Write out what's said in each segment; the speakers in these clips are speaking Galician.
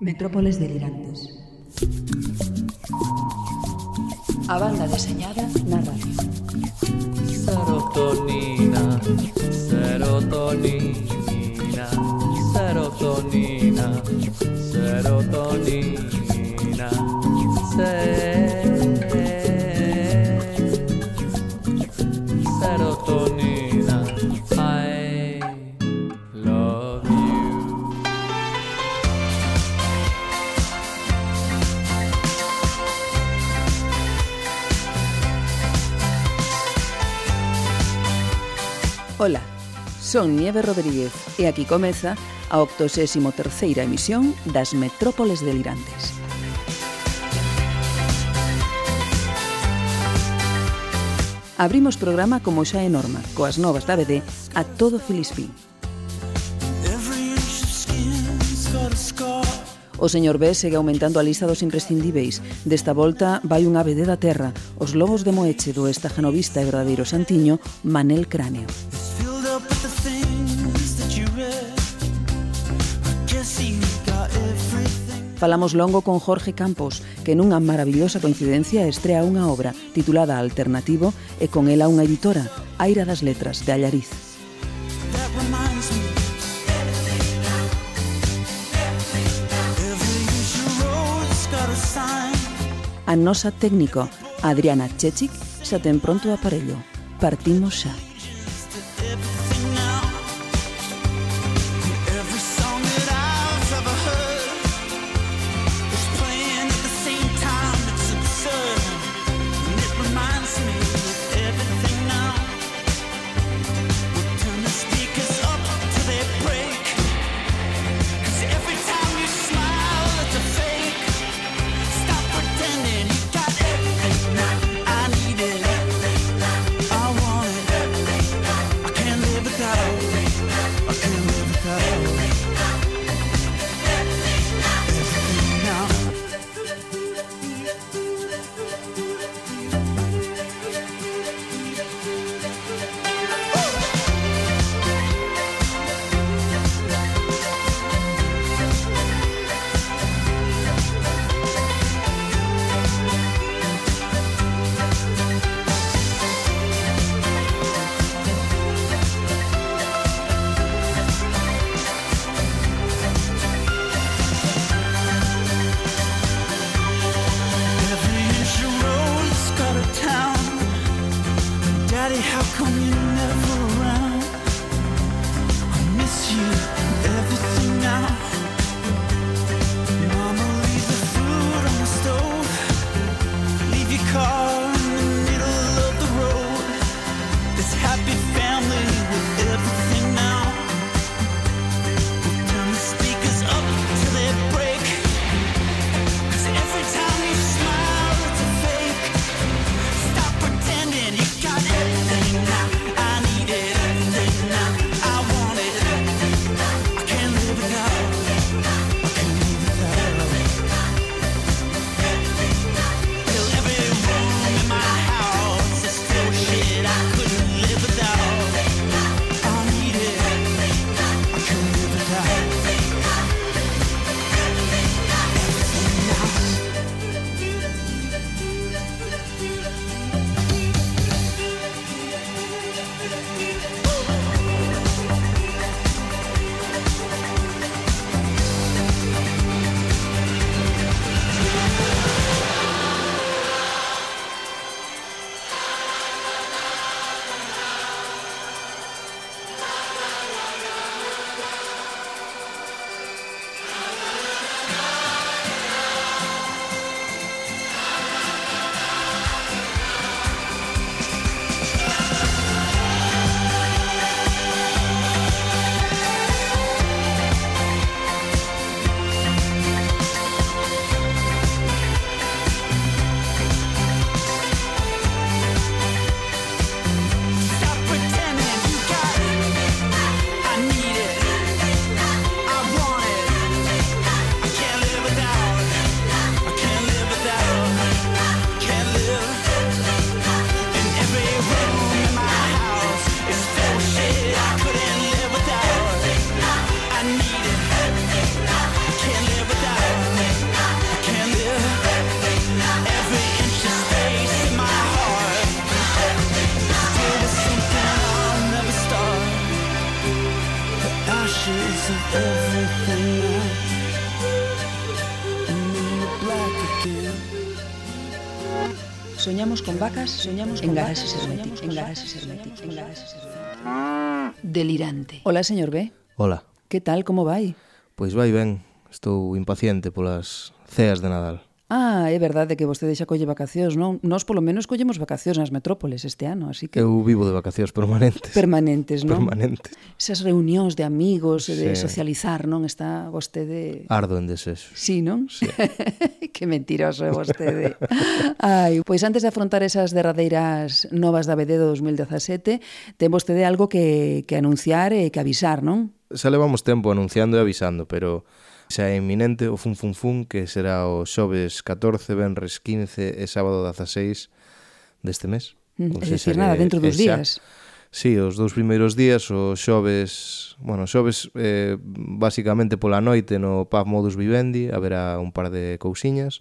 Metrópoles delirantes. A banda deseñada na radio. Serotonina, serotonina, serotonina, serotonina, serotonina. Son Nieve Rodríguez e aquí comeza a 83ª emisión das Metrópoles Delirantes. Abrimos programa como xa é norma, coas novas da BD a todo Filispín. O señor B segue aumentando a lista dos imprescindíveis. Desta volta vai unha BD da terra, os lobos de Moeche do estajanovista e verdadeiro santiño Manel Cráneo. Falamos longo con Jorge Campos, que nunha maravillosa coincidencia estrea unha obra titulada Alternativo e con ela unha editora, Aira das Letras, de Allariz. A nosa técnico, Adriana Chechik, xa ten pronto o aparello. Partimos xa. vacas, soñamos en garaxes herméticos. en garaxes herméticos. en garaxes herméticos. Delirante. Ola, señor B. Ola. Que tal, como vai? Pois vai ben. Estou impaciente polas ceas de Nadal. Ah, é verdade que vostede xa colle vacacións, non? Nós polo menos collemos vacacións nas metrópoles este ano, así que... Eu vivo de vacacións permanentes. Permanentes, non? Permanentes. Esas reunións de amigos, sí. de socializar, non? Está vostede... Ardo en desexo. Sí, non? Sí. que mentiroso é vostede. Ai, pois antes de afrontar esas derradeiras novas da BD 2017, ten vostede algo que, que anunciar e que avisar, non? Xa levamos tempo anunciando e avisando, pero Xa é inminente o Fun Fun Fun que será o xoves 14, venres 15 e sábado 16 deste mes. Mm, o é dicir, nada, dentro dos xa, días. Sí, os dous primeiros días, o xoves, bueno, xoves eh, basicamente pola noite no Pub Modus Vivendi haberá un par de cousiñas,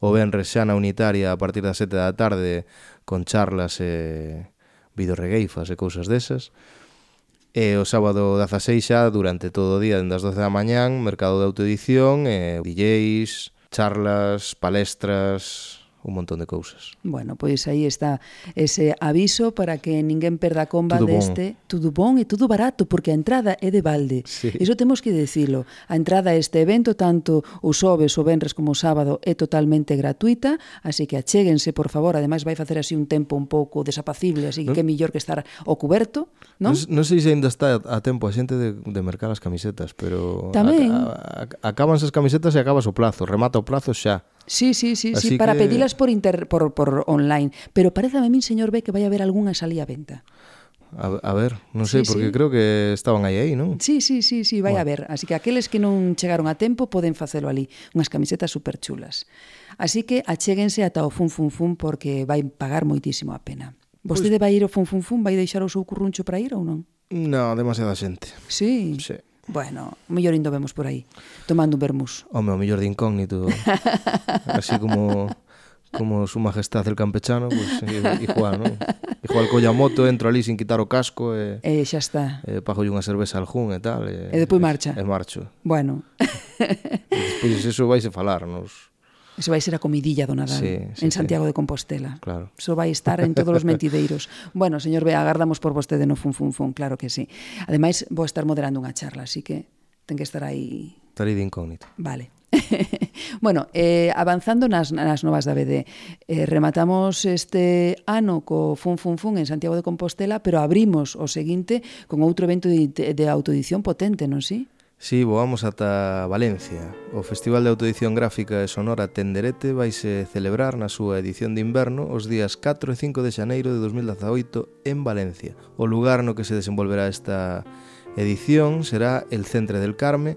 o mm. venres xa na unitaria a partir das 7 da tarde con charlas e eh, videoregueifas e cousas desas, E o sábado 16 xa, durante todo o día, dende as 12 da mañán, mercado de autoedición, e DJs, charlas, palestras, un montón de cousas. Bueno, pois aí está ese aviso para que ninguén perda a comba tudo deste bon. tudo bon e tudo barato, porque a entrada é de balde. Sí. Iso temos que decilo. A entrada a este evento, tanto o xoves, o venres como o sábado, é totalmente gratuita, así que achéguense, por favor. Ademais, vai facer así un tempo un pouco desapacible, así que que é millor que estar ao cuberto, non? Non, non sei se ainda está a tempo a xente de, de mercar as camisetas, pero... Tamén. A, a, a, acábanse as camisetas e acabas o plazo, remata o plazo xa. Sí, sí, sí, Así sí que... para pedilas por, inter, por, por online. Pero parece a min, señor B, que vai haber algunha salía a venta. A, a ver, non sei, sí, porque sí. creo que estaban aí aí, non? Sí, sí, sí, sí, vai bueno. a ver. Así que aqueles que non chegaron a tempo poden facelo ali. Unhas camisetas super chulas. Así que achéguense ata o fun fun fun porque vai pagar moitísimo a pena. Vostede pois... vai ir ao fun fun fun, vai deixar o seu curruncho para ir ou non? Non, demasiada xente. Sí. Sí. Bueno, o mellor indo vemos por aí, tomando un vermús. Home, o mellor de incógnito, así como como su majestad el campechano, pues, igual, non? Igual colla moto, entro ali sin quitar o casco e... E xa está. E pagolle unha cerveza al jun e tal. E, e depois marcha. E, e marcho. Bueno. E despois iso vais a falar nos... Eso vai ser a comidilla do Nadal sí, sí, en Santiago sí. de Compostela. Claro. Eso vai estar en todos os mentideiros. bueno, señor Bea, agardamos por vostede no fun fun fun, claro que sí. Ademais, vou estar moderando unha charla, así que ten que estar aí. Estar aí de incógnito. Vale. bueno, eh, avanzando nas, nas novas da BD, eh, rematamos este ano co Fun Fun Fun en Santiago de Compostela, pero abrimos o seguinte con outro evento de, de autoedición potente, non si? Sí? Si, sí, voamos ata Valencia. O Festival de Autoedición Gráfica e Sonora Tenderete vaise celebrar na súa edición de inverno os días 4 e 5 de xaneiro de 2018 en Valencia. O lugar no que se desenvolverá esta edición será el Centre del Carme,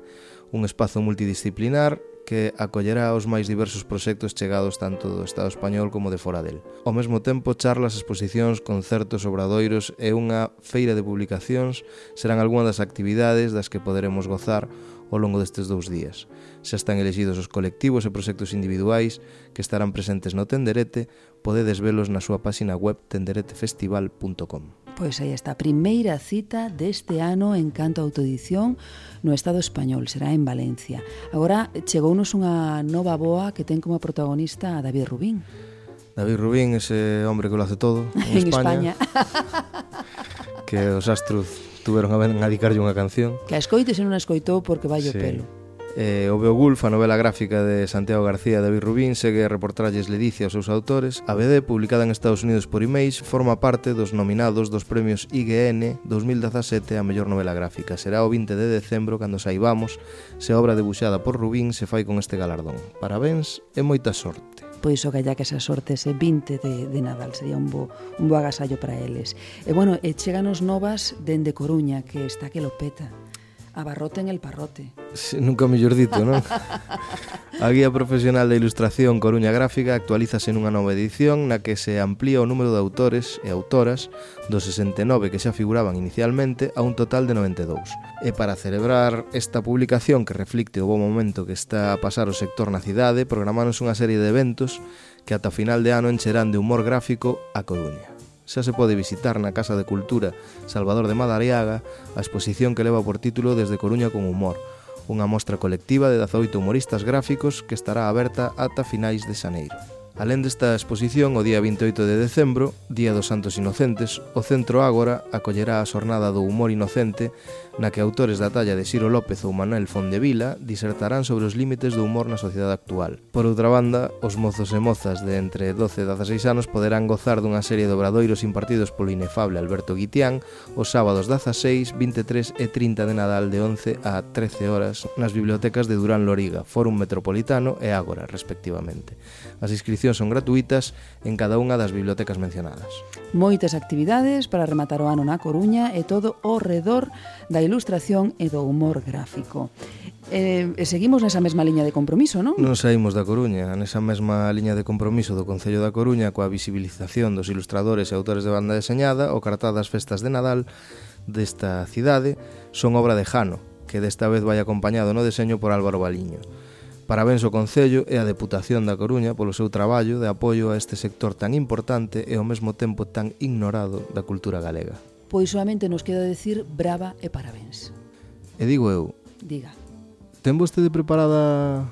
un espazo multidisciplinar que acollerá os máis diversos proxectos chegados tanto do Estado español como de fora del. Ao mesmo tempo, charlas, exposicións, concertos, obradoiros e unha feira de publicacións serán algunha das actividades das que poderemos gozar ao longo destes dous días. Xa están elegidos os colectivos e proxectos individuais que estarán presentes no Tenderete, podedes velos na súa páxina web tenderetefestival.com. Pois aí está, a primeira cita deste ano en canto a autoedición no Estado español, será en Valencia. Agora chegounos unha nova boa que ten como protagonista a David Rubín. David Rubín, ese hombre que lo hace todo en, en España. Que os astros tuveron a ben a dedicarlle unha canción. Que a escoites e non a escoitou porque vai o sí. pelo. Eh, o Beowulf, a novela gráfica de Santiago García e David Rubín, segue a reportralles ledicia aos seus autores. A BD, publicada en Estados Unidos por Image, forma parte dos nominados dos premios IGN 2017 a mellor novela gráfica. Será o 20 de decembro cando saibamos se a obra debuxada por Rubín se fai con este galardón. Parabéns e moita sorte pois o galla que esa sorte ese 20 de, de Nadal sería un bo, un bo agasallo para eles. E bueno, e cheganos novas dende Coruña, que está que lo peta. Abarrote en el parrote. Sí, nunca mellor dito, non? A Guía Profesional de Ilustración Coruña Gráfica actualízase nunha nova edición na que se amplía o número de autores e autoras dos 69 que xa figuraban inicialmente a un total de 92. E para celebrar esta publicación que reflicte o bo momento que está a pasar o sector na cidade, programanos unha serie de eventos que ata final de ano encherán de humor gráfico a Coruña xa se pode visitar na Casa de Cultura Salvador de Madariaga a exposición que leva por título Desde Coruña con Humor, unha mostra colectiva de 18 humoristas gráficos que estará aberta ata finais de xaneiro. Alén desta exposición, o día 28 de decembro, Día dos Santos Inocentes, o Centro Ágora acollerá a xornada do humor inocente na que autores da talla de Ciro López ou Manuel Fondevila disertarán sobre os límites do humor na sociedade actual. Por outra banda, os mozos e mozas de entre 12 e 16 anos poderán gozar dunha serie de obradoiros impartidos polo inefable Alberto Guitián os sábados 16, 23 e 30 de Nadal de 11 a 13 horas nas bibliotecas de Durán Loriga, Fórum Metropolitano e Ágora, respectivamente. As inscripcións son gratuitas en cada unha das bibliotecas mencionadas. Moitas actividades para rematar o ano na Coruña e todo ao redor da ilustración e do humor gráfico. Eh, e seguimos nesa mesma liña de compromiso, non? Non saímos da Coruña, nesa mesma liña de compromiso do Concello da Coruña coa visibilización dos ilustradores e autores de banda deseñada, o cartaz das festas de Nadal desta cidade son obra de Jano, que desta vez vai acompañado no deseño por Álvaro Baliño. Parabéns ao Concello e á Deputación da Coruña polo seu traballo de apoio a este sector tan importante e ao mesmo tempo tan ignorado da cultura galega pois solamente nos queda decir brava e parabéns. E digo eu. Diga. Ten vostede preparada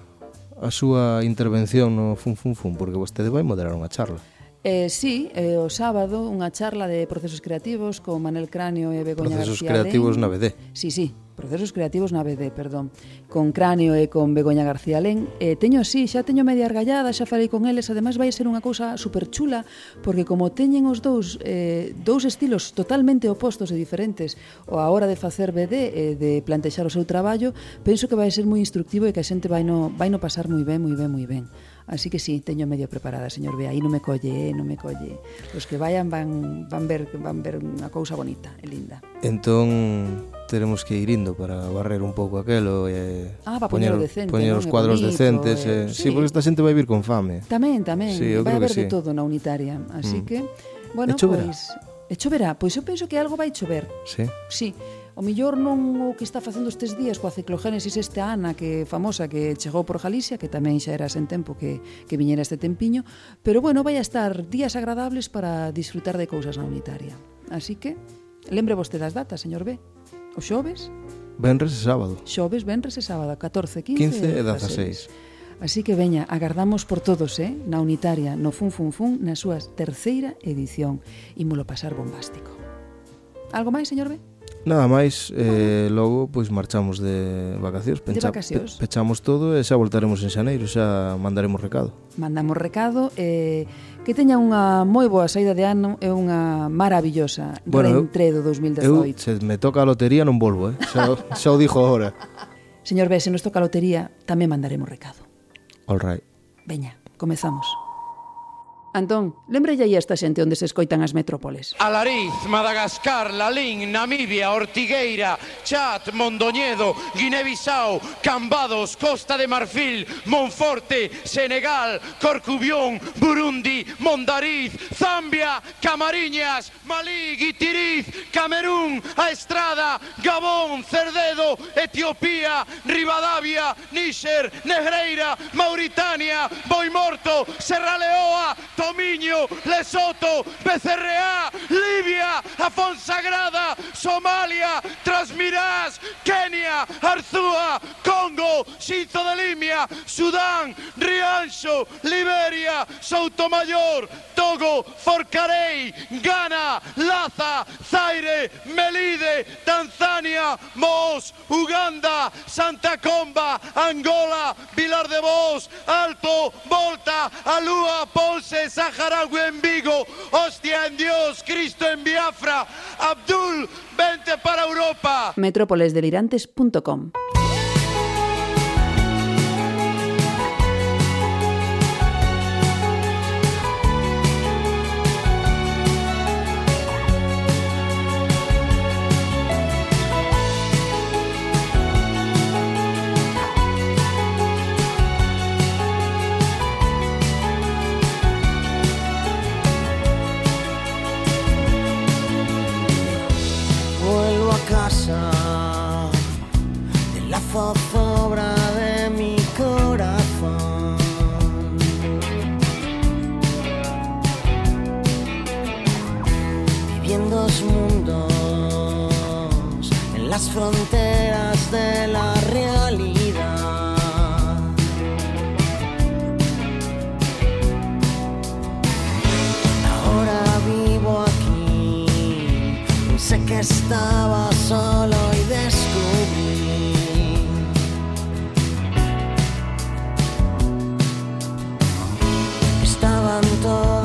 a súa intervención no Fun Fun Fun? Porque vostede vai moderar unha charla. Eh, sí, eh, o sábado unha charla de procesos creativos con Manel Cráneo e Begoña procesos García Procesos creativos na BD. Sí, sí, procesos creativos na BD, perdón. Con Cráneo e con Begoña García Lén. Eh, teño, sí, xa teño media argallada, xa falei con eles. Ademais vai ser unha cousa super chula, porque como teñen os dous eh, dous estilos totalmente opostos e diferentes o a hora de facer BD e eh, de plantexar o seu traballo, penso que vai ser moi instructivo e que a xente vai no, vai no pasar moi ben, moi ben, moi ben. Así que sí, teño medio preparada, señor B. aí non me colle, eh, non me colle. Os que vayan van van ver van ver unha cousa bonita e linda. Entón teremos que ir indo para barrer un pouco aquelo e ah, para poñer, decente, poñer os cuadros bonito, decentes. Eh, e, sí. sí, porque esta xente vai vir con fame. Tamén, tamén. Sí, vai haber sí. de todo na unitaria. Así mm. que, bueno, pois... E choverá? Pois eu penso que algo vai chover. Sí? Sí. O mellor non o que está facendo estes días coa ciclogénesis este ana que famosa que chegou por Galicia, que tamén xa era sen tempo que, que viñera este tempiño, pero bueno, vai a estar días agradables para disfrutar de cousas na unitaria. Así que, lembre vostede das datas, señor B. O xoves? Venres e sábado. Xoves, venres e sábado, 14, 15, 15 e 16. 16. Así que veña, agardamos por todos, eh? Na Unitaria, no Fun Fun Fun, na súa terceira edición. Imolo pasar bombástico. Algo máis, señor B? Nada máis, eh, logo pois marchamos de vacacións, pencha, de vacacións. Pe, pechamos todo e xa voltaremos en xaneiro, xa mandaremos recado. Mandamos recado e eh, que teña unha moi boa saída de ano e unha maravillosa bueno, reentré do 2018. Eu, se me toca a lotería non volvo, eh? xa, xa o dixo agora. Señor B, se nos toca a lotería, tamén mandaremos recado. All right. Veña, comezamos. Antón, lembralle aí a esta xente onde se escoitan as metrópoles. Alariz, Madagascar, Lalín, Namibia, Ortigueira, Chat, Mondoñedo, Guinea-Bissau, Cambados, Costa de Marfil, Monforte, Senegal, Corcubión, Burundi, Mondariz, Zambia, Camariñas, Malí, Guitiriz, Camerún, A Estrada, Gabón, Cerdedo, Etiopía, Rivadavia, Níxer, Negreira, Mauritania, Boimorto, Serraleoa, Tomiño, Lesoto, PCRA, Libia, Afonsagrada, Somalia, Transmirás, Kenia, Arzúa, Congo, Xinzo de Limia, Sudán, Rianxo, Liberia, Soutomayor, Togo, Forcarei, Ghana, Laza, Zaire, Melide, Tanzania, Mos, Uganda, Santa Comba, Angola, Vilar de Vos, Alto, Volta, Alúa, Ponce, Saharaui en Vigo, Hostia en Dios, Cristo en Biafra, Abdul, vente para Europa. metrópolesdelirantes.com obra de mi corazón. Viviendo mundos en las fronteras de la realidad. Ahora vivo aquí, sé que estaba solo. と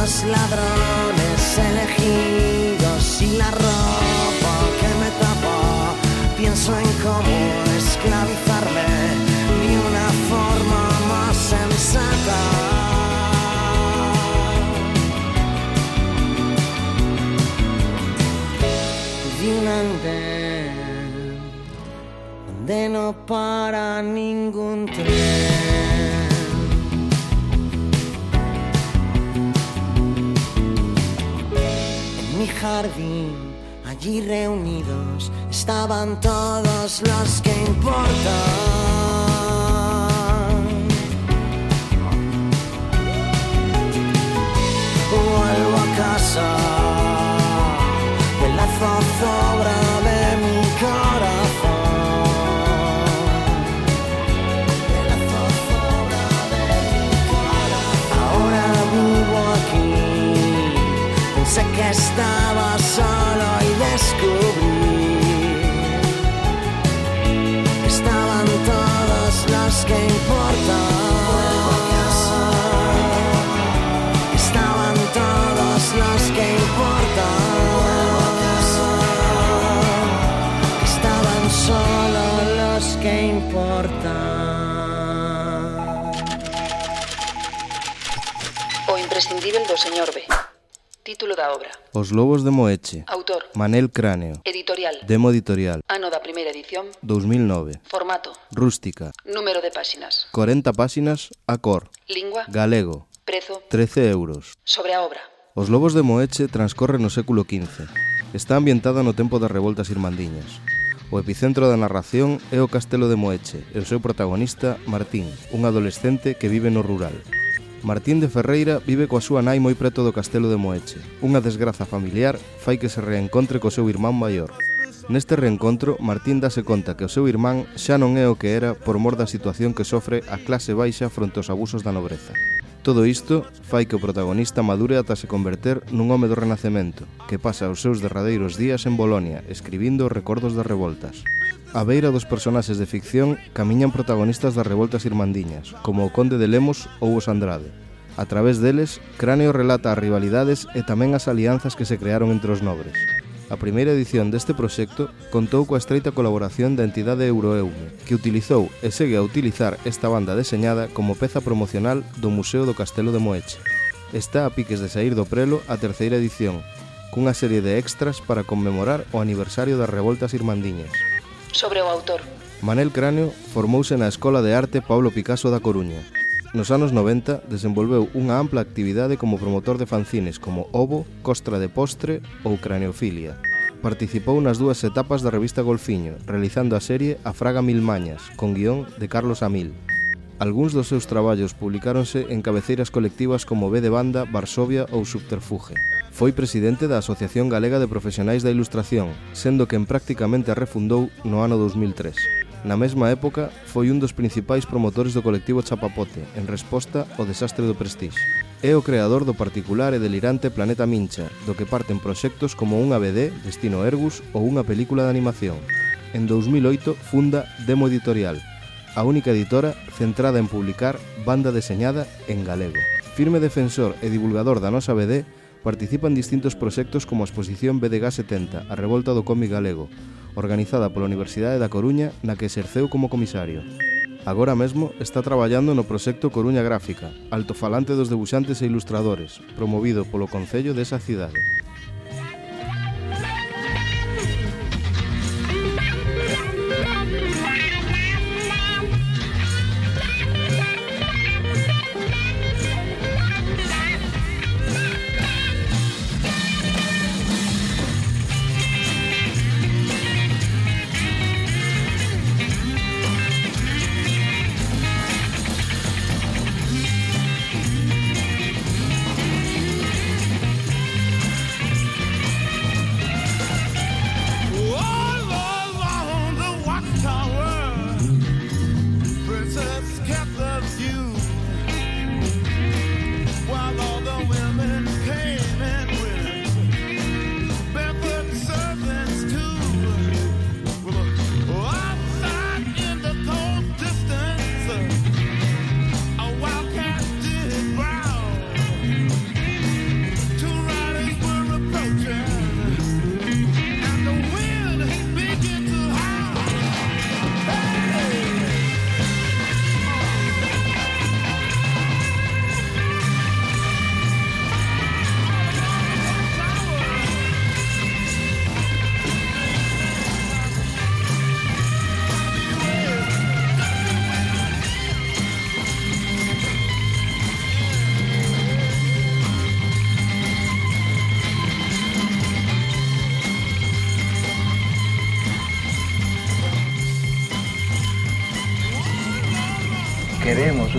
los ladrones elegidos y la ropa que me tapo. Pienso en cómo esclavizarme de una forma más sensata. De un andén no para ningún allí reunidos estaban todos los que importan. Vuelvo a casa. estaban todas las que importan. Estaban todas las que importan. Estaban solo los que importan. O imprescindible do señor B. Título da obra. Os lobos de Moeche. Autor. Manel Cráneo. Editorial. Demo Editorial. Ano da primeira edición. 2009. Formato. Rústica. Número de páxinas. 40 páxinas a cor. Lingua. Galego. Prezo. 13 euros. Sobre a obra. Os lobos de Moeche transcorre no século XV. Está ambientada no tempo das revoltas irmandiñas. O epicentro da narración é o castelo de Moeche e o seu protagonista, Martín, un adolescente que vive no rural. Martín de Ferreira vive coa súa nai moi preto do castelo de Moeche. Unha desgraza familiar fai que se reencontre co seu irmán maior. Neste reencontro, Martín dase conta que o seu irmán xa non é o que era por mor da situación que sofre a clase baixa fronte aos abusos da nobreza. Todo isto fai que o protagonista madure ata se converter nun home do Renacemento, que pasa os seus derradeiros días en Bolonia escribindo os recordos das revoltas. A beira dos personaxes de ficción camiñan protagonistas das revoltas irmandiñas, como o Conde de Lemos ou os Andrade. A través deles, Cráneo relata as rivalidades e tamén as alianzas que se crearon entre os nobres. A primeira edición deste proxecto contou coa estreita colaboración da entidade Euroeume, que utilizou e segue a utilizar esta banda deseñada como peza promocional do Museo do Castelo de Moeche. Está a piques de sair do prelo a terceira edición, cunha serie de extras para conmemorar o aniversario das revoltas irmandiñas sobre o autor. Manel Cráneo formouse na Escola de Arte Pablo Picasso da Coruña. Nos anos 90 desenvolveu unha ampla actividade como promotor de fanzines como Ovo, Costra de Postre ou Craneofilia. Participou nas dúas etapas da revista Golfiño, realizando a serie A Fraga Mil Mañas, con guión de Carlos Amil. Algúns dos seus traballos publicáronse en cabeceiras colectivas como B de Banda, Varsovia ou Subterfuge. Foi presidente da Asociación Galega de Profesionais da Ilustración, sendo que en a refundou no ano 2003. Na mesma época, foi un dos principais promotores do colectivo Chapapote, en resposta ao desastre do Prestige. É o creador do particular e delirante Planeta Mincha, do que parten proxectos como unha BD, Destino Ergus ou unha película de animación. En 2008 funda Demo Editorial, a única editora centrada en publicar banda deseñada en galego. Firme defensor e divulgador da nosa BD, participa en distintos proxectos como a exposición BDG 70, a revolta do cómic galego, organizada pola Universidade da Coruña, na que exerceu como comisario. Agora mesmo está traballando no proxecto Coruña Gráfica, altofalante dos debuxantes e ilustradores, promovido polo Concello desa cidade.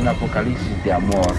apocalipsis de amor.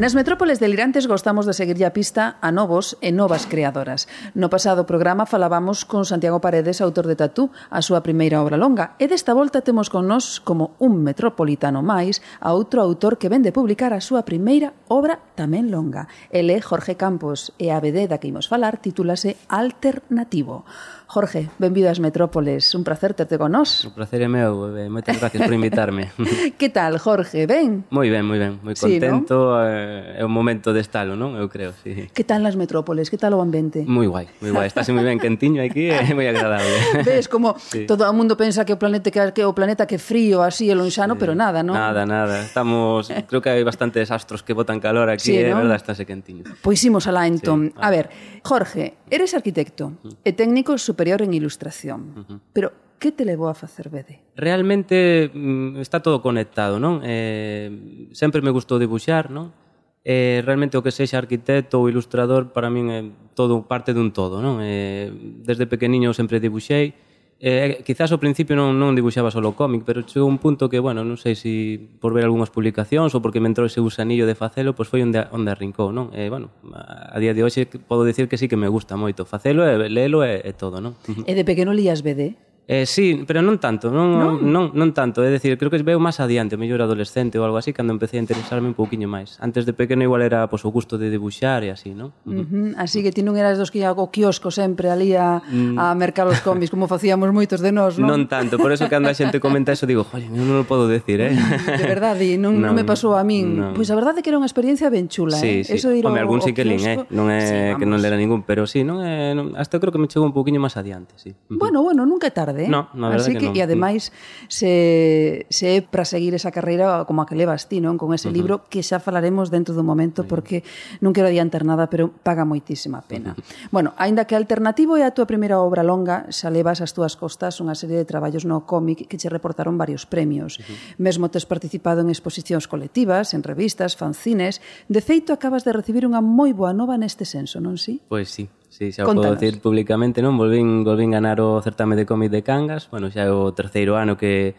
Nas metrópoles delirantes gostamos de seguirlle a pista a novos e novas creadoras. No pasado programa falábamos con Santiago Paredes, autor de Tatú, a súa primeira obra longa, e desta volta temos con nós como un metropolitano máis a outro autor que vende publicar a súa primeira obra tamén longa. Ele é Jorge Campos e a BD da que imos falar titúlase Alternativo. Jorge, benvido ás Metrópoles. Un placer terte con nós. Un placer é meu, eh, moitas gracias por invitarme. que tal, Jorge? Ben? Moi ben, moi ben, moi contento. Sí, eh, é un momento de estalo, non? Eu creo, sí. Que tal nas Metrópoles? Que tal o ambiente? Moi guai, moi guai. Estás moi ben quentiño aquí, é moi agradable. Ves como sí. todo o mundo pensa que o planeta que, que o planeta que frío así e lonxano, sí. pero nada, non? Nada, nada. Estamos, creo que hai bastantes astros que botan calor aquí, sí, eh, é eh, ¿no? verdad, estáse quentiño. Pois imos alá entón. Sí. Ah. A ver, Jorge, eres arquitecto mm. e técnico super superior en ilustración. Uh -huh. Pero que te levou a facer BD? Realmente mm, está todo conectado, non? Eh, sempre me gustou dibuxar, non? Eh, realmente o que sexa arquitecto ou ilustrador para min é todo parte dun todo, non? Eh, desde pequeniño sempre dibuxei, Eh, quizás ao principio non, non dibuixaba solo cómic, pero chegou un punto que, bueno, non sei se si por ver algunhas publicacións ou porque me entrou ese gusanillo de facelo, pois foi onde, onde arrincou, non? E, eh, bueno, a día de hoxe podo dicir que sí que me gusta moito facelo e lelo e, e todo, non? E de pequeno lías BD? Eh, sí, pero non tanto, non, non, non, non tanto, é dicir, creo que veu máis adiante, mellor adolescente ou algo así, cando empecé a interesarme un pouquiño máis. Antes de pequeno igual era pois, o gusto de debuxar e así, non? Uh -huh. Así que ti non eras dos que ia ao kiosco sempre ali a, mm. a mercar os combis, como facíamos moitos de nós, non? Non tanto, por eso cando a xente comenta eso digo, joder, non lo podo decir, eh? Mm, de verdade, non, non, non me pasou a min. Non. Pois pues a verdade é que era unha experiencia ben chula, sí, eh? Sí. Eso de ir Home, algún sí que lin, eh? Non é sí, que non lera ningún, pero sí, non é, non, hasta creo que me chegou un pouquiño máis adiante, sí. Bueno, bueno, nunca é tarde. Eh? No, na verdade Así que, que non. E ademais, se, se é para seguir esa carreira como a que levas ti, non? Con ese uh -huh. libro que xa falaremos dentro do momento porque non quero adiantar nada, pero paga moitísima pena. Uh -huh. Bueno, aínda que alternativo é a túa primeira obra longa, xa levas as túas costas unha serie de traballos no cómic que che reportaron varios premios. Uh -huh. Mesmo tes participado en exposicións colectivas, en revistas, fanzines. De feito, acabas de recibir unha moi boa nova neste senso, non si? Pois pues sí, Sí, xa Contanos. podo dicir públicamente, non? Volvín, volvín ganar o certame de cómic de Cangas, bueno, xa é o terceiro ano que,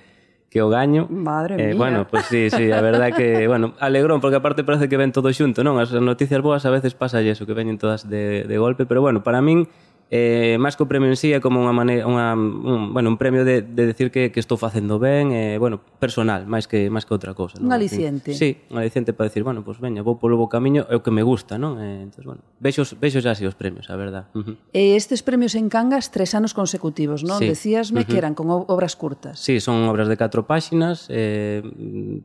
que o gaño. Madre eh, mía. Bueno, pois pues, sí, sí, a verdad que, bueno, alegrón, porque aparte parece que ven todo xunto, non? As noticias boas a veces pasa eso, que veñen todas de, de golpe, pero bueno, para min eh, máis que o premio en sí é como unha maneira unha, un, bueno, un premio de, de decir que, que estou facendo ben eh, bueno, personal, máis que máis que outra cousa non? un aliciente sí, un aliciente para decir, bueno, pois pues, veña, vou polo bo camiño é o que me gusta, non? Eh, entonces, bueno, vexo, vexo xa así os premios, a verdad uh -huh. eh, Estes premios en Cangas tres anos consecutivos, non? Sí. Decíasme uh -huh. que eran con obras curtas Sí, son obras de catro páxinas eh,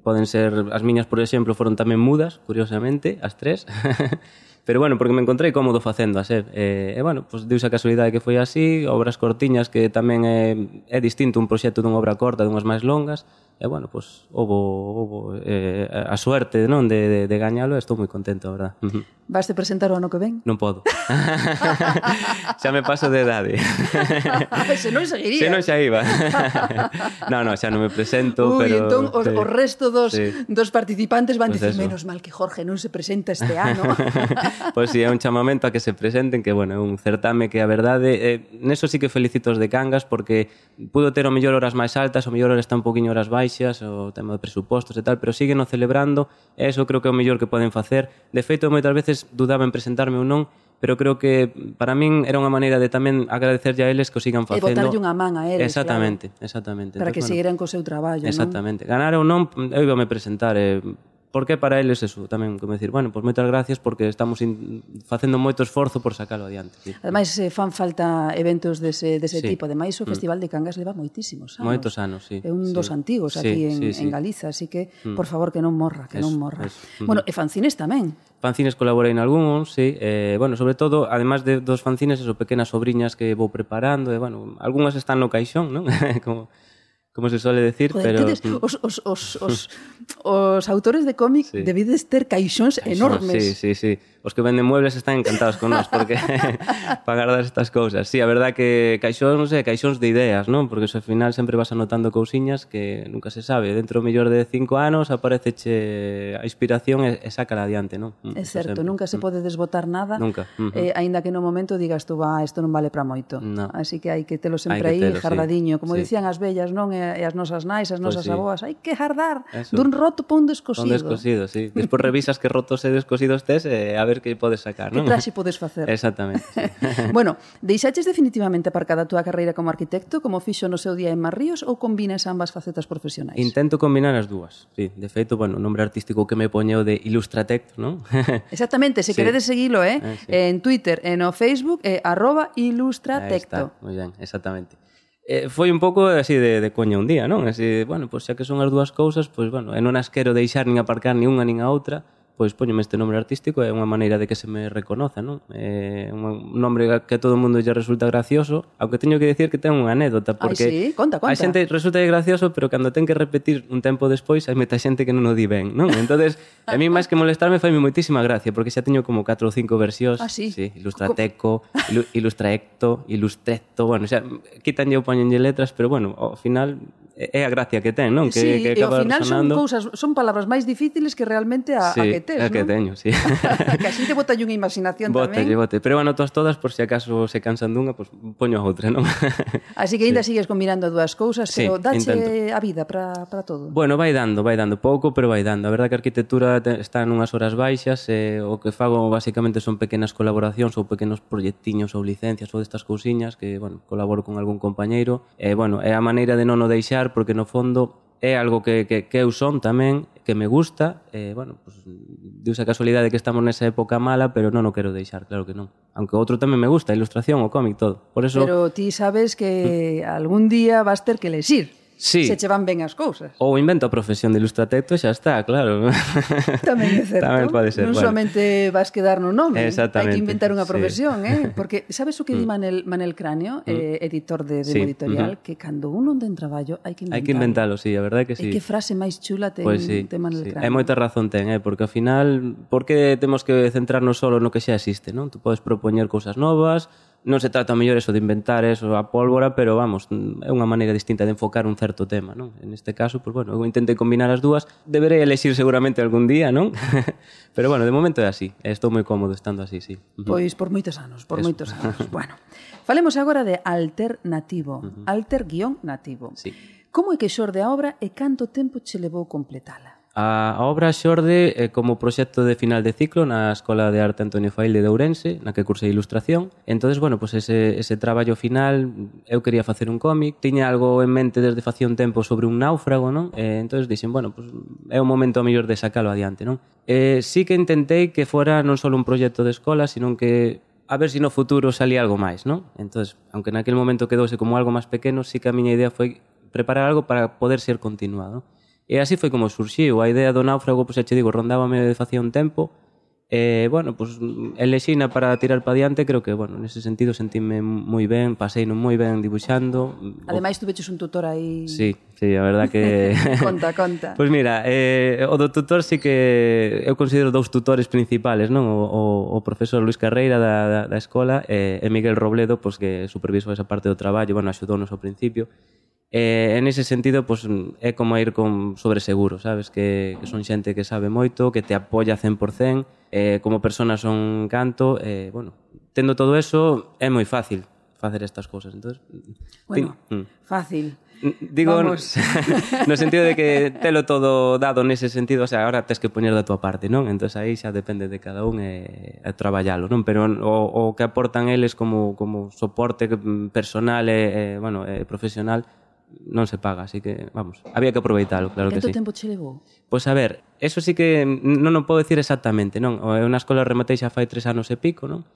poden ser, as miñas, por exemplo, foron tamén mudas, curiosamente, as tres Pero bueno, porque me encontrei cómodo facendo a ser. E, e bueno, pois deu a casualidade que foi así, obras cortiñas que tamén é, é distinto un proxecto dunha obra corta, dunhas máis longas, e bueno, pues, houbo, houbo eh, eh, a suerte non de, de, de gañalo e estou moi contento, a verdad. Vas te presentar o ano que ven? Non podo. xa me paso de idade. se non seguiría. Se non xa iba. non, non, xa non me presento, Ui, pero... entón os, sí. o resto dos, sí. dos participantes van pues dicir, menos mal que Jorge non se presenta este ano. pois pues sí, é un chamamento a que se presenten, que bueno, é un certame que a verdade, eh, neso sí que felicito os de Cangas, porque pudo ter o mellor horas máis altas, o mellor está un poquinho horas baixas, baixas, o tema de presupostos e tal, pero siguen o celebrando, e eso creo que é o mellor que poden facer. De feito, moitas veces dudaba en presentarme ou non, pero creo que para min era unha maneira de tamén agradecerlle a eles que o sigan facendo. E botarlle unha man a eles, Exactamente, claro. exactamente. Para Entonces, que bueno, seguiran co seu traballo, Exactamente. Non? Ganar ou non, eu iba me presentar, eh, porque para eles eso tamén como decir, bueno, pois moitas gracias porque estamos in, facendo moito esforzo por sacalo adiante. Sí. Ademais eh, fan falta eventos dese dese sí. tipo, ademais o mm. Festival mm. de Cangas leva moitísimos anos. Moitos anos, sí. É un sí. dos antigos sí, aquí en, sí, sí. en Galiza, así que mm. por favor que non morra, que eso, non morra. Eso. Mm. Bueno, e fanzines tamén. Fanzines colaborei en algúns, sí. Eh, bueno, sobre todo, además de dos fanzines, eso, pequenas obriñas que vou preparando, e, bueno, algunhas están no caixón, non? como como se suele decir, Joder, pero... Tedes, mm. os, os, os, os, os autores de cómic sí. debides ter caixóns enormes. Sí, sí, sí os que venden muebles están encantados con nós porque para guardar estas cousas. Sí, a verdad que caixóns, non sei, caixóns de ideas, non? Porque ao final sempre vas anotando cousiñas que nunca se sabe. Dentro mellor de cinco anos apareceche a inspiración e, e sácala adiante, non? Mm, é certo, sempre. nunca se mm. pode desbotar nada. Nunca. Uh -huh. eh, aínda que no momento digas tú, va, isto non vale para moito. No. Así que hai que telo sempre aí, telo, jardadiño. Sí. Como sí. dicían as bellas, non? E, e as nosas nais, as pois nosas pues sí. aboas, hai que jardar. Eso. Dun roto pa un descosido. Un descosido, sí. Despois revisas que rotos e descosidos tes e eh, a ver ver que podes sacar, non? Que traxe podes facer. Exactamente. Sí. bueno, deixaches definitivamente aparcada a túa carreira como arquitecto, como fixo no seu día en Marríos, ou combinas ambas facetas profesionais? Intento combinar as dúas, sí. De feito, bueno, o nombre artístico que me poñeu de Ilustratec, non? Exactamente, se sí. queredes seguilo, eh? eh sí. En Twitter, en o Facebook, eh, arroba ilustratecto. Moi ben, exactamente eh, foi un pouco así de, de coña un día, non? Así, bueno, pois pues, xa que son as dúas cousas, pois, pues, bueno, e non as quero deixar nin aparcar nin unha nin a outra, pois poñeme este nome artístico é unha maneira de que se me reconoza, non? É un nome que a todo mundo lle resulta gracioso, aunque teño que decir que ten unha anécdota, porque Ai, sí? conta, conta. a xente resulta gracioso, pero cando ten que repetir un tempo despois, hai meta xente que non o di ben, non? entonces a mí máis que molestarme faime moitísima gracia, porque xa teño como 4 ou 5 versións, ah, sí? Sí, ilustrateco, ilu, ilustraecto, ilustrecto, bueno, xa quitanlle ou poñenlle letras, pero bueno, ao final é a gracia que ten, non? Que, sí, que e ao final resonando. son cousas, son palabras máis difíciles que realmente a, sí, a que tes, a que non? teño, sí. que así te bota unha imaginación bote, tamén. Bote, pero bueno, todas todas, por se si acaso se cansan dunha, pois pues, poño outra, non? así que ainda sí. sigues combinando dúas cousas, sí, pero dache intento. a vida para para todo. Bueno, vai dando, vai dando pouco, pero vai dando. A verdade que a arquitectura está nunhas horas baixas, e eh, o que fago basicamente son pequenas colaboracións ou pequenos proxectiños ou licencias ou destas cousiñas que, bueno, colaboro con algún compañeiro. E eh, bueno, é a maneira de non o deixar porque no fondo é algo que, que, que eu son tamén, que me gusta, eh, bueno, pues, deuse a casualidade que estamos nesa época mala, pero non o quero deixar, claro que non. Aunque outro tamén me gusta, a ilustración, o cómic, todo. Por eso... Pero ti sabes que algún día vas ter que lexir. Sí. Se che van ben as cousas. Ou inventa a profesión de ilustratecto e xa está, claro. Tamén é certo. Tamén pode ser. Non bueno. somente vas quedar no nome, hai que inventar unha profesión, sí. eh? Porque sabes o que di mm. Manel, Manel Cráneo, mm. eh, editor de, de sí. editorial, mm -hmm. que cando un non ten traballo hai que inventalo. Hai que inventalo, sí, a verdade que sí. E que frase máis chula ten, pues sí, ten Manel sí. Cráneo. Hai moita razón ten, eh? porque ao final, por que temos que centrarnos solo no que xa existe, non? Tu podes propoñer cousas novas, non se trata mellor eso de inventar eso a pólvora, pero vamos, é unha maneira distinta de enfocar un certo tema, non? En este caso, pues, bueno, eu intentei combinar as dúas, deberei elexir seguramente algún día, non? pero bueno, de momento é así, estou moi cómodo estando así, sí. Uh -huh. Pois por moitos anos, por eso. moitos anos. bueno, falemos agora de alternativo, uh -huh. alter-nativo. Sí. Como é que xorde a obra e canto tempo che levou completala? A, a obra xorde eh, como proxecto de final de ciclo na Escola de Arte Antonio Faile de Ourense, na que cursei ilustración. Entonces, bueno, pues ese, ese traballo final, eu quería facer un cómic, tiña algo en mente desde facía un tempo sobre un náufrago, non? Eh, entonces dixen, bueno, pues é o momento mellor de sacalo adiante, non? Eh, sí que intentei que fora non só un proxecto de escola, sino que a ver se si no futuro salía algo máis, non? Entonces, aunque naquele momento quedouse como algo máis pequeno, sí que a miña idea foi preparar algo para poder ser continuado. E así foi como surxiu a idea do náufrago, pois xa che digo, rondábame de facía un tempo, e, bueno, pois, elexina para tirar pa diante, creo que, bueno, nese sentido sentime moi ben, pasei non moi ben dibuixando. Ademais, tu veches un tutor aí... Sí, sí, a verdad que... conta, conta. Pois pues mira, eh, o do tutor sí que eu considero dous tutores principales, non? O, o, o profesor Luis Carreira da, da, da escola e, e Miguel Robledo, pois, que supervisou esa parte do traballo, bueno, axudounos ao principio, E, en ese sentido, pues, é como ir con sobreseguro, sabes? Que, que son xente que sabe moito, que te apoia 100%, eh, como persona son canto, e, eh, bueno, tendo todo eso, é moi fácil facer estas cousas. Entonces, bueno, ten... fácil. Digo, Vamos. no sentido de que telo todo dado nese sentido, o sea, ahora tes que poñer da tua parte, non? Entón aí xa depende de cada un e, e traballalo, non? Pero o, o que aportan eles como, como soporte personal e, e bueno, e profesional non se paga, así que, vamos, había que aproveitalo, claro que sí. Canto tempo che levou? Pois pues, a ver, eso sí que non o podo dicir exactamente, non? Eu eh, na escola rematei xa fai tres anos e pico, non?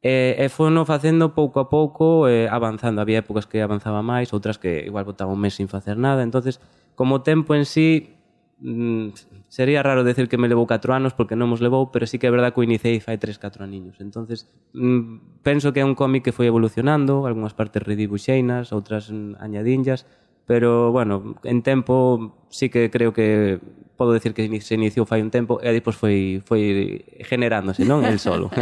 Eh, e, e fono facendo pouco a pouco eh, avanzando. Había épocas que avanzaba máis, outras que igual botaba un mes sin facer nada. entonces como tempo en sí, mm, sería raro decir que me levou 4 anos porque non mos levou, pero sí que é verdad que o iniciei fai 3, 4 aniños. entonces mm, penso que é un cómic que foi evolucionando, algunhas partes redibuxeinas, outras mm, añadinllas, pero bueno, en tempo sí que creo que podo decir que se iniciou fai un tempo e despois foi foi generándose, non el solo.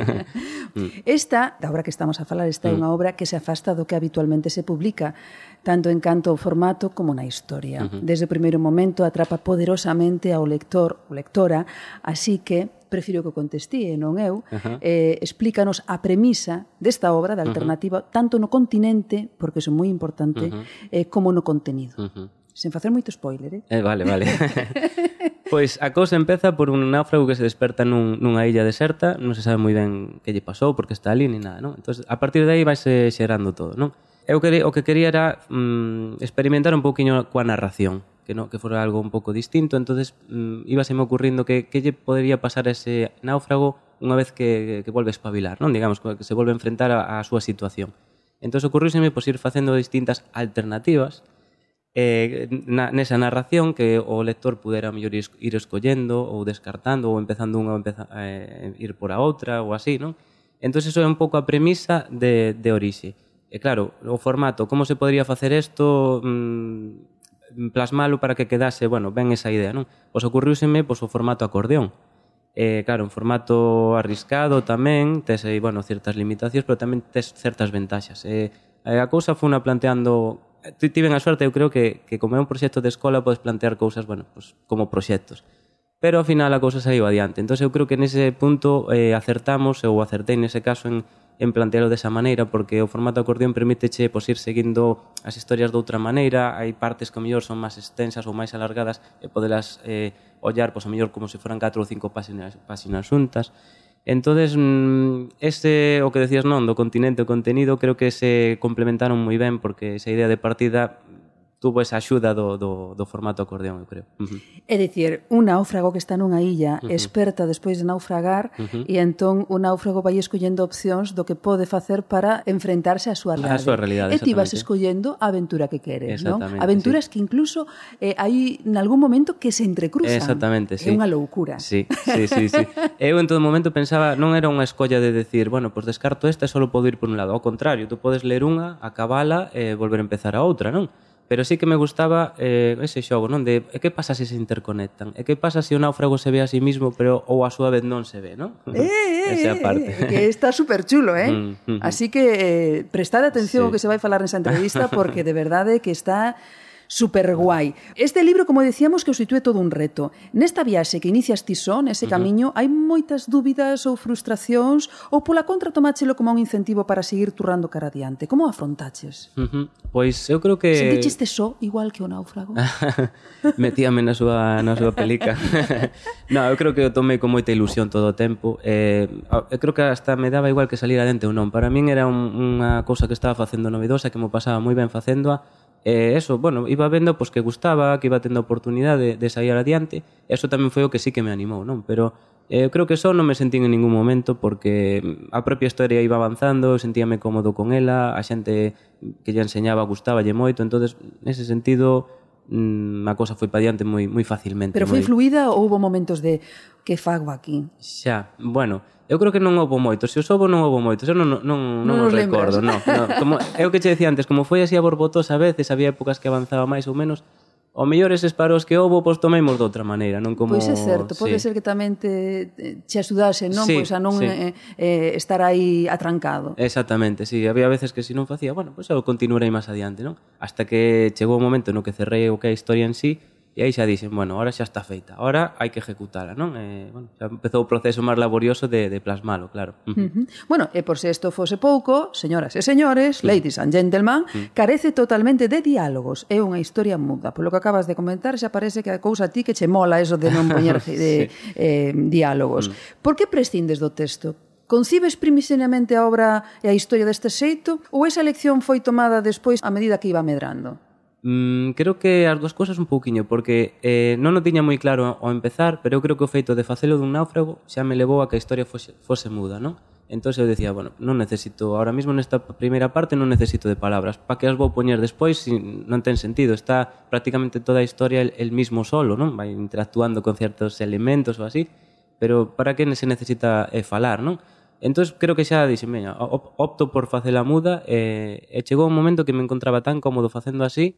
Mm. esta, da obra que estamos a falar, esta é mm. unha obra que se afasta do que habitualmente se publica, tanto en canto ao formato como na historia. Desde o primeiro momento atrapa poderosamente ao lector ou lectora, así que prefiro que contestíe, non eu, eh, explícanos a premisa desta obra, da alternativa, tanto no continente, porque iso é moi importante, eh, como no contenido. Uh. Sen facer moito spoiler, eh? eh vale, vale. Pois a cousa empeza por un náufrago que se desperta nun, nunha illa deserta, non se sabe moi ben que lle pasou, porque está ali, ni nada, non? Entón, a partir de aí vaise xerando todo, non? Eu que, o que quería era mm, experimentar un pouquiño coa narración que no que fora algo un pouco distinto, entonces mmm, ibaseme ocurrindo que que lle podería pasar a ese náufrago unha vez que, que volve a espabilar, non? Digamos, que se volve a enfrentar a, a súa situación. Entón, ocurríseme pois, ir facendo distintas alternativas eh, na, nesa narración que o lector pudera mellor ir, ir escollendo ou descartando ou empezando unha ou empeza, eh, ir por a outra ou así, non? Entón, eso é un pouco a premisa de, de Orixe. E claro, o formato, como se podría facer isto... Mm, plasmalo para que quedase, bueno, ben esa idea, non? Pois ocurriuseme pois, o formato acordeón. Eh, claro, un formato arriscado tamén, tes aí, bueno, certas limitacións, pero tamén tes certas ventaxas. Eh, a cousa foi unha planteando tiven a sorte, eu creo que, que como é un proxecto de escola podes plantear cousas, bueno, pues, como proxectos. Pero ao final a cousa saiu adiante. Entón eu creo que nese punto eh, acertamos, ou acertei nese caso en en plantearlo desa maneira porque o formato acordeón permíteche pois, ir seguindo as historias de outra maneira. Hai partes que o mellor son máis extensas ou máis alargadas e podelas eh, ollar pois, o mellor como se foran 4 ou 5 páxinas, páxinas xuntas. Entonces mm, ese, o que decías non, do continente o contenido creo que se complementaron moi ben porque esa idea de partida tuvo esa axuda do, do, do formato acordeón, eu creo. Uh -huh. É dicir, un náufrago que está nunha illa uh -huh. experta despois de naufragar uh -huh. e entón o náufrago vai escollendo opcións do que pode facer para enfrentarse á súa realidade. A súa realidade, E ti vas escollendo a aventura que queres, non? Aventuras sí. que incluso eh, hai nalgún momento que se entrecruzan. Exactamente, sí. É unha loucura. Sí, sí, sí, sí. eu en todo momento pensaba, non era unha escolla de decir, bueno, pois pues descarto esta e só podo ir por un lado. Ao contrario, tú podes ler unha, acabala e eh, volver a empezar a outra, non? Pero sí que me gustaba eh, ese xogo, non? De e que pasa se se interconectan? E que pasa se o náufrago se ve a sí mismo, pero ou a súa vez non se ve, non? Eh, eh, eh parte. Eh, que está super chulo, eh? Mm, mm, Así que eh, prestad atención sí. ao que se vai falar nesa entrevista porque de verdade que está super guai. Este libro, como decíamos, que os sitúe todo un reto. Nesta viaxe que inicias ti só, nese camiño, hai moitas dúbidas ou frustracións ou pola contra tomáchelo como un incentivo para seguir turrando cara adiante. Como afrontaches? Uh -huh. Pois eu creo que... Sentichiste só igual que o náufrago? Metíame na súa, na súa pelica. no, eu creo que o tomei con moita ilusión todo o tempo. Eh, eu creo que hasta me daba igual que salir adente ou non. Para min era un, unha cousa que estaba facendo novedosa, que me pasaba moi ben facéndoa, E eso, bueno, iba vendo pois, que gustaba, que iba tendo oportunidade de, de sair adiante, e eso tamén foi o que sí que me animou, non? Pero eh, eu creo que só non me sentín en ningún momento porque mm, a propia historia iba avanzando, eu sentíame cómodo con ela, a xente que lle enseñaba gustaba lle moito, entonces nese sentido mm, a cosa foi pa diante moi moi facilmente. Pero foi moi... fluida ou houve momentos de que fago aquí? Xa, bueno, Eu creo que non houve moito. Se os houve non houve moito. Eu non, non, non, non os recordo. No, no. Como, é o que che decía antes, como foi así a borbotosa a veces, había épocas que avanzaba máis ou menos, o mellor eses paros que houve, pois tomemos de outra maneira, non como... Pois é certo, pode sí. ser que tamén te, te axudase, non? Sí, pois a non sí. eh, eh, estar aí atrancado. Exactamente, sí, había veces que se si non facía, bueno, pois eu continuarei máis adiante, non? Hasta que chegou o momento no que cerrei o que a historia en sí, E aí xa dixen, bueno, ahora xa está feita, ahora hai que ejecutala, non? E, eh, bueno, xa empezou o proceso máis laborioso de, de plasmalo, claro. Uh -huh. Bueno, e por se isto fose pouco, señoras e señores, sí. ladies and gentlemen, sí. carece totalmente de diálogos, é unha historia muda. Polo que acabas de comentar, xa parece que a cousa a ti que che mola eso de non poñer sí. de, eh, diálogos. Mm. Por que prescindes do texto? Concibes primixenamente a obra e a historia deste xeito ou esa elección foi tomada despois a medida que iba medrando? Mm, creo que as dúas cousas un pouquiño, porque eh, non o tiña moi claro ao empezar, pero eu creo que o feito de facelo dun náufrago xa me levou a que a historia fose, fose muda, non? Entón eu decía, bueno, non necesito, ahora mismo nesta primeira parte non necesito de palabras, pa que as vou poñer despois si non ten sentido, está prácticamente toda a historia el, el mismo solo, non? Vai interactuando con certos elementos ou así, pero para que se necesita eh, falar, non? Entón creo que xa dixen, veña, opto por facela muda e, e chegou un momento que me encontraba tan cómodo facendo así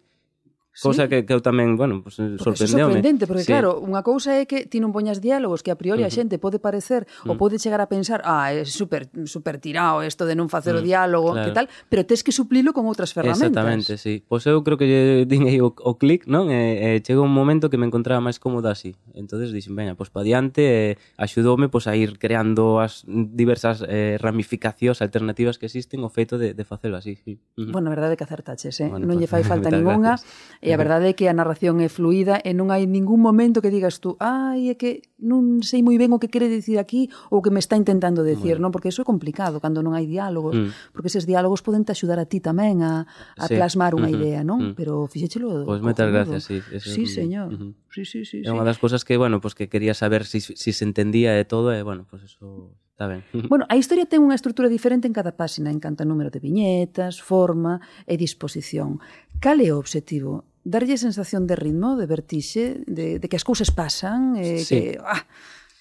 Cosa sí. que, que eu tamén, bueno, pues, sorprendeume. sorprendente, porque sí. claro, unha cousa é que ti non poñas diálogos que a priori uh -huh. a xente pode parecer uh -huh. ou mm. pode chegar a pensar, ah, é super, super tirado isto de non facer uh -huh. o mm. diálogo, claro. que tal, pero tes que suplilo con outras ferramentas. Exactamente, sí. Pois pues eu creo que lle din aí o, o clic, non? E, e chegou un momento que me encontraba máis cómoda así. Entonces dixen, veña, pois pues, pa diante, e axudoume pois, a ir creando as diversas eh, ramificacións alternativas que existen o feito de, de facelo así. Sí. Uh -huh. Bueno, a verdade é que acertaches, eh? Bueno, non pues, lle fai falta ninguna. Gracias E a verdade é que a narración é fluida e non hai ningún momento que digas tú, ai, é que non sei moi ben o que quere dicir aquí ou o que me está intentando dicir, non? Porque iso é complicado cando non hai diálogos, mm. porque eses diálogos poden te axudar a ti tamén a, a sí. plasmar unha idea, non? Mm. Pero fixéchelo Pois pues moitas gracias, sí. Eso sí, señor. Uh -huh. Sí, sí, sí. É sí. unha das cousas que, bueno, pues que quería saber si, si se entendía de todo, e, bueno, pues eso Está ben. Bueno, a historia ten unha estrutura diferente en cada páxina en canto a número de viñetas, forma e disposición. Cal é o obxectivo darlle sensación de ritmo, de vertixe, de, de que as cousas pasan, eh, sí. que... Ah,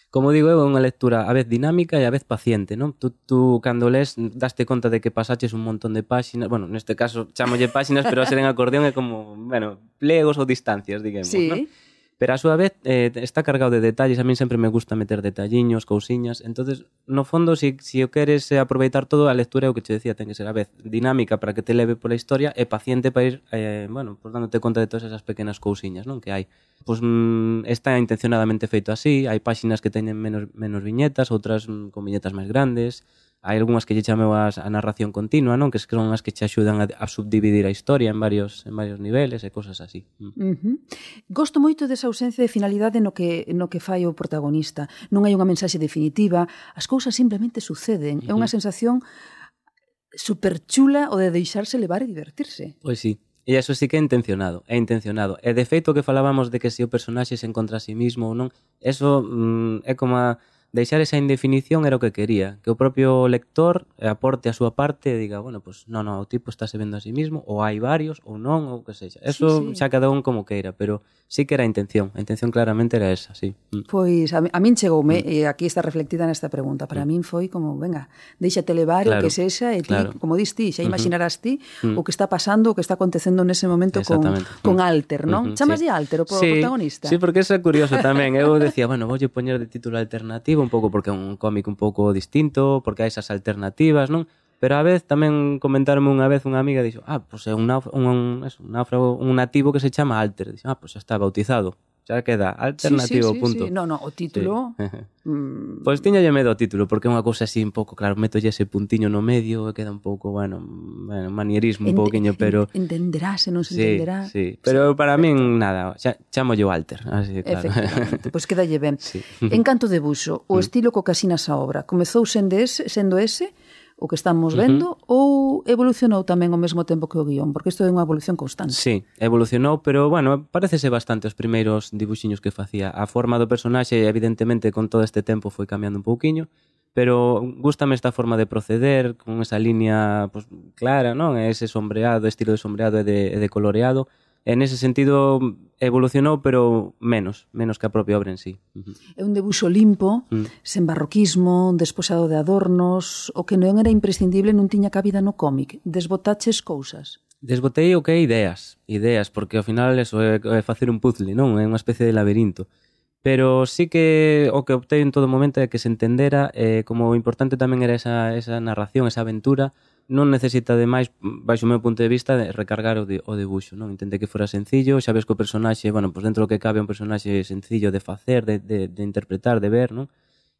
como digo eu, é unha lectura a vez dinámica e a vez paciente, non? Tú, tú cando lees daste conta de que pasaches un montón de páxinas, bueno, neste caso chamolle páxinas, pero a ser en acordeón é como, bueno, plegos ou distancias, digamos, sí. non? Pero a súa vez eh, está cargado de detalles, a min sempre me gusta meter detalliños, cousiñas, entonces no fondo, si, si o queres eh, aproveitar todo, a lectura é o que te decía, ten que ser a vez dinámica para que te leve pola historia e paciente para ir, eh, bueno, pues dándote conta de todas esas pequenas cousiñas, non? Que hai. Pois pues, mm, está intencionadamente feito así, hai páxinas que teñen menos, menos viñetas, outras mm, con viñetas máis grandes, hai algunhas que lle chameu as, a narración continua, non? Que son as que che axudan a, a subdividir a historia en varios en varios niveles e cosas así. Mm. Uh -huh. Gosto moito desa ausencia de finalidade no que no que fai o protagonista. Non hai unha mensaxe definitiva, as cousas simplemente suceden. Uh -huh. É unha sensación superchula o de deixarse levar e divertirse. Pois sí, E iso sí que é intencionado, é intencionado. E de feito que falábamos de que se o personaxe se encontra a sí mismo ou non, eso mm, é como a, deixar esa indefinición era o que quería, que o propio lector aporte a súa parte e diga, bueno, pois, pues non, non, o tipo está se vendo a sí mismo, ou hai varios, ou non, ou que sexa. Eso sí, sí. xa cada un como queira, pero sí que era a intención, a intención claramente era esa, sí. Mm. Pois a, a min chegoume, mm. e aquí está reflectida nesta pregunta, para mm. min foi como, venga, deixate levar claro. o que sexa, e ti, claro. como dis ti, xa imaginarás ti mm. o que está pasando, o que está acontecendo nese momento con, mm. con Alter, non? Mm -hmm, Chamas sí. de Alter, o sí. protagonista? Sí, porque eso é curioso tamén, eu decía, bueno, voulle poñer de título alternativo, atractivo un pouco porque é un cómic un pouco distinto, porque hai esas alternativas, non? Pero a vez tamén comentarme unha vez unha amiga dixo, "Ah, pois é un náufrago, un, un, un, náufrago, un nativo que se chama Alter." Dixo, "Ah, pois xa está bautizado." xa queda alternativo, sí, sí, sí, punto. Sí. No, no, o título... Sí. mm... Pois tiñalle medo ao título, porque é unha cousa así un pouco, claro, metolle ese puntiño no medio e queda un pouco, bueno, bueno manierismo Ent un pouquiño, pero... Entenderás e non se sí, entenderá. Sí, pero sí, para min, nada, xa, chamo yo Alter, así, claro. Efectivamente, pois quedalle ben. Sí. En canto de buxo, o mm. estilo co casinas a obra, comezou sendo ese, sendo ese o que estamos vendo uh -huh. ou evolucionou tamén ao mesmo tempo que o guión? Porque isto é unha evolución constante. Sí, evolucionou, pero bueno, parecese bastante os primeiros dibuxiños que facía. A forma do personaxe, evidentemente, con todo este tempo foi cambiando un pouquiño, pero gustame esta forma de proceder, con esa línea pues, clara, non? Ese sombreado, estilo de sombreado e de, e de coloreado, En ese sentido evolucionou, pero menos, menos que a propia obra en sí. É un debuxo limpo, mm. sen barroquismo, desposado de adornos, o que non era imprescindible non tiña cabida no cómic. Desbotaches cousas. Desbotei o que é ideas, ideas, porque ao final eso é, é facer un puzzle, non? É unha especie de laberinto. Pero sí que o que optei en todo momento é que se entendera eh, como importante tamén era esa, esa narración, esa aventura, non necesita de máis, baixo o meu punto de vista, de recargar o, de, o debuxo, non? Intentei que fora sencillo, xa ves que o personaxe, bueno, pois pues dentro do que cabe un personaxe sencillo de facer, de, de, de interpretar, de ver, non?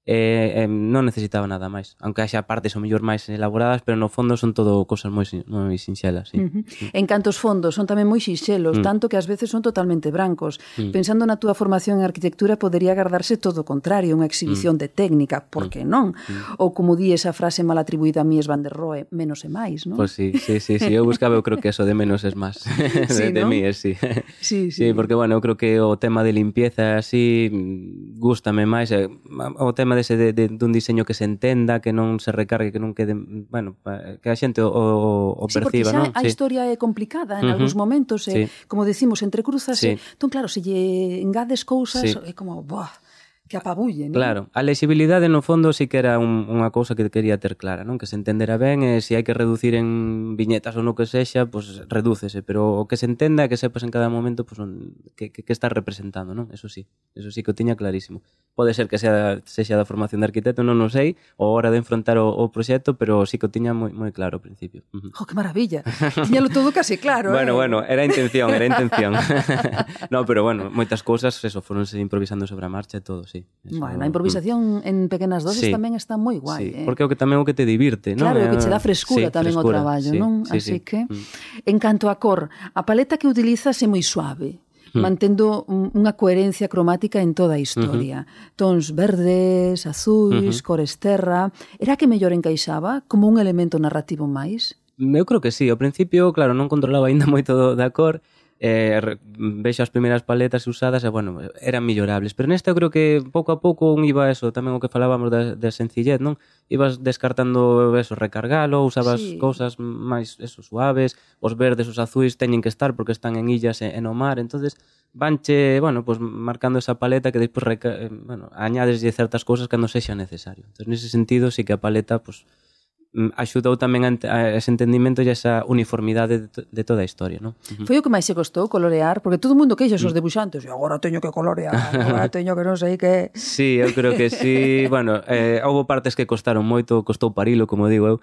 eh, eh, non necesitaba nada máis. Aunque haxa partes o mellor máis elaboradas, pero no fondo son todo cosas moi, moi sinxelas. Sí. Uh -huh. sí. En cantos fondos son tamén moi sinxelos, mm. tanto que ás veces son totalmente brancos. Mm. Pensando na túa formación en arquitectura, podería agardarse todo o contrario, unha exhibición mm. de técnica, por mm. que non? Mm. Ou como di esa frase mal atribuída a Mies van der Rohe, menos e máis, non? Pois pues sí, sí, sí, sí, eu buscaba, eu creo que eso de menos es máis. de, sí, de ¿no? Mies, eh, sí. sí, sí. Sí, porque, bueno, eu creo que o tema de limpieza así gustame máis. Eh, o tema dese de, de, dun diseño que se entenda, que non se recargue, que non quede, bueno, que a xente o, o, o sí, perciba, non? Sí, porque xa a historia é complicada en uh -huh. algúns momentos, eh, sí. como decimos, entrecruzase. Sí. Entón, claro, se lle engades cousas, sí. é como, boah, que apabulle, non? Claro, a lexibilidade no fondo si que era un, unha cousa que quería ter clara, non? Que se entendera ben e se hai que reducir en viñetas ou no que sexa, pois pues, redúcese, pero o que se entenda que sepas en cada momento pois, pues, un, que, que, que estás representando, non? Eso sí, eso sí que o tiña clarísimo. Pode ser que sea, sexa da formación de arquitecto, non o sei, ou hora de enfrontar o, o proxecto, pero sí que o tiña moi, moi claro ao principio. Uh -huh. Oh, que maravilla! Tiñalo todo casi claro, Bueno, eh? bueno, era intención, era intención. no, pero bueno, moitas cousas, eso, foronse improvisando sobre a marcha e todo, sí sí. Bueno, a improvisación mm. en pequenas doses sí, tamén está moi guai. Sí, eh? Porque é o que tamén o que te divirte, non? Claro, é o que che dá frescura sí, tamén frescura, o traballo, sí, non? Sí, Así sí. que, mm. en canto a cor, a paleta que utilizas é moi suave, mm. mantendo unha coherencia cromática en toda a historia. Tons verdes, azuis, uh cores terra... Era que mellor encaixaba como un elemento narrativo máis? Eu creo que sí. Ao principio, claro, non controlaba aínda moito da cor, eh, vexo as primeiras paletas usadas e, bueno, eran millorables. Pero nesta eu creo que pouco a pouco un iba eso, tamén o que falábamos da, da sencillez, non? Ibas descartando eso, recargalo, usabas sí. cousas máis eso, suaves, os verdes, os azuis teñen que estar porque están en illas e, e no mar, entonces vanche, bueno, pues marcando esa paleta que despois, reca... Eh, bueno, añades certas cousas cando sexa necesario. Entonces, nese sentido, sí que a paleta, pues, Mm, axudou tamén a ese entendimento e esa uniformidade de toda a historia, non? Uh -huh. Foi o que máis se costou colorear, porque todo o mundo queixa os mm. debuxantes, e agora teño que colorear, agora teño que non sei que... Sí, eu creo que sí, bueno, eh, houve partes que costaron moito, costou parilo, como digo eu,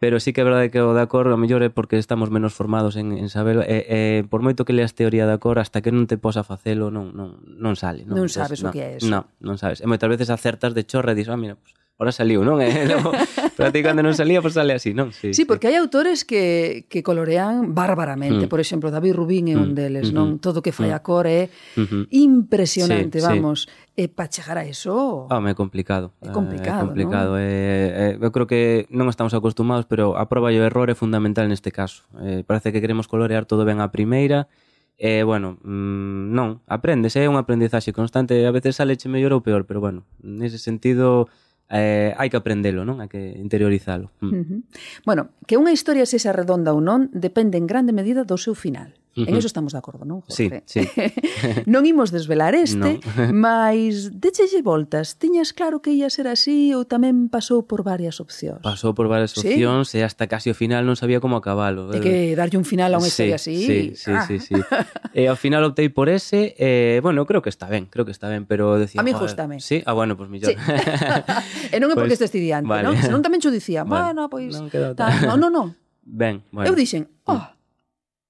pero sí que é verdade que o da cor a mellor é porque estamos menos formados en, en sabelo e, e por moito que leas teoría da cor hasta que non te posa facelo non, non, non sale non, non sabes non, o que é eso. non, non sabes. E moitas veces acertas de chorra e dis ah, mira, pues, Ora saliu, non? Eh? Non, ti cando non salía, pois pues sale así, non? Sí, sí, sí. porque hai autores que, que colorean bárbaramente. Mm. Por exemplo, David Rubín é mm. un deles, mm -hmm. non? Todo que fai mm. a cor é mm-hmm. impresionante, sí, vamos. Sí. E para chegar a eso... Ah, é complicado. É complicado, eh, é complicado. Non? É, é, eu creo que non estamos acostumados, pero a proba e o error é fundamental neste caso. Eh, parece que queremos colorear todo ben a primeira, E, eh, bueno, mmm, non, aprendes, é eh? un aprendizaxe constante, a veces sale che mellor ou peor, pero, bueno, nese sentido, eh, hai que aprendelo, non? Hai que interiorizalo. Mm. Uh -huh. Bueno, que unha historia sexa redonda ou non depende en grande medida do seu final. Uh -huh. En eso estamos de acordo, non? Jorge? Sí, sí. non imos desvelar este, no. mas déchelle voltas. Tiñas claro que ia ser así ou tamén pasou por varias opcións? Pasou por varias ¿Sí? opcións e hasta casi o final non sabía como acabalo. De que darlle un final a unha sí, historia así. Sí, sí, ah. sí, sí. e ao final optei por ese. Eh, bueno, creo que está ben, creo que está ben, pero decía... A mí justame. Sí? Ah, bueno, pues millón. Sí. e non é porque pois, pues, estes estudiante, vale. non? Senón tamén xo dicía, bueno, bueno, pois... Pues, non, tal. non, non, No. Ben, bueno. Eu dixen, oh,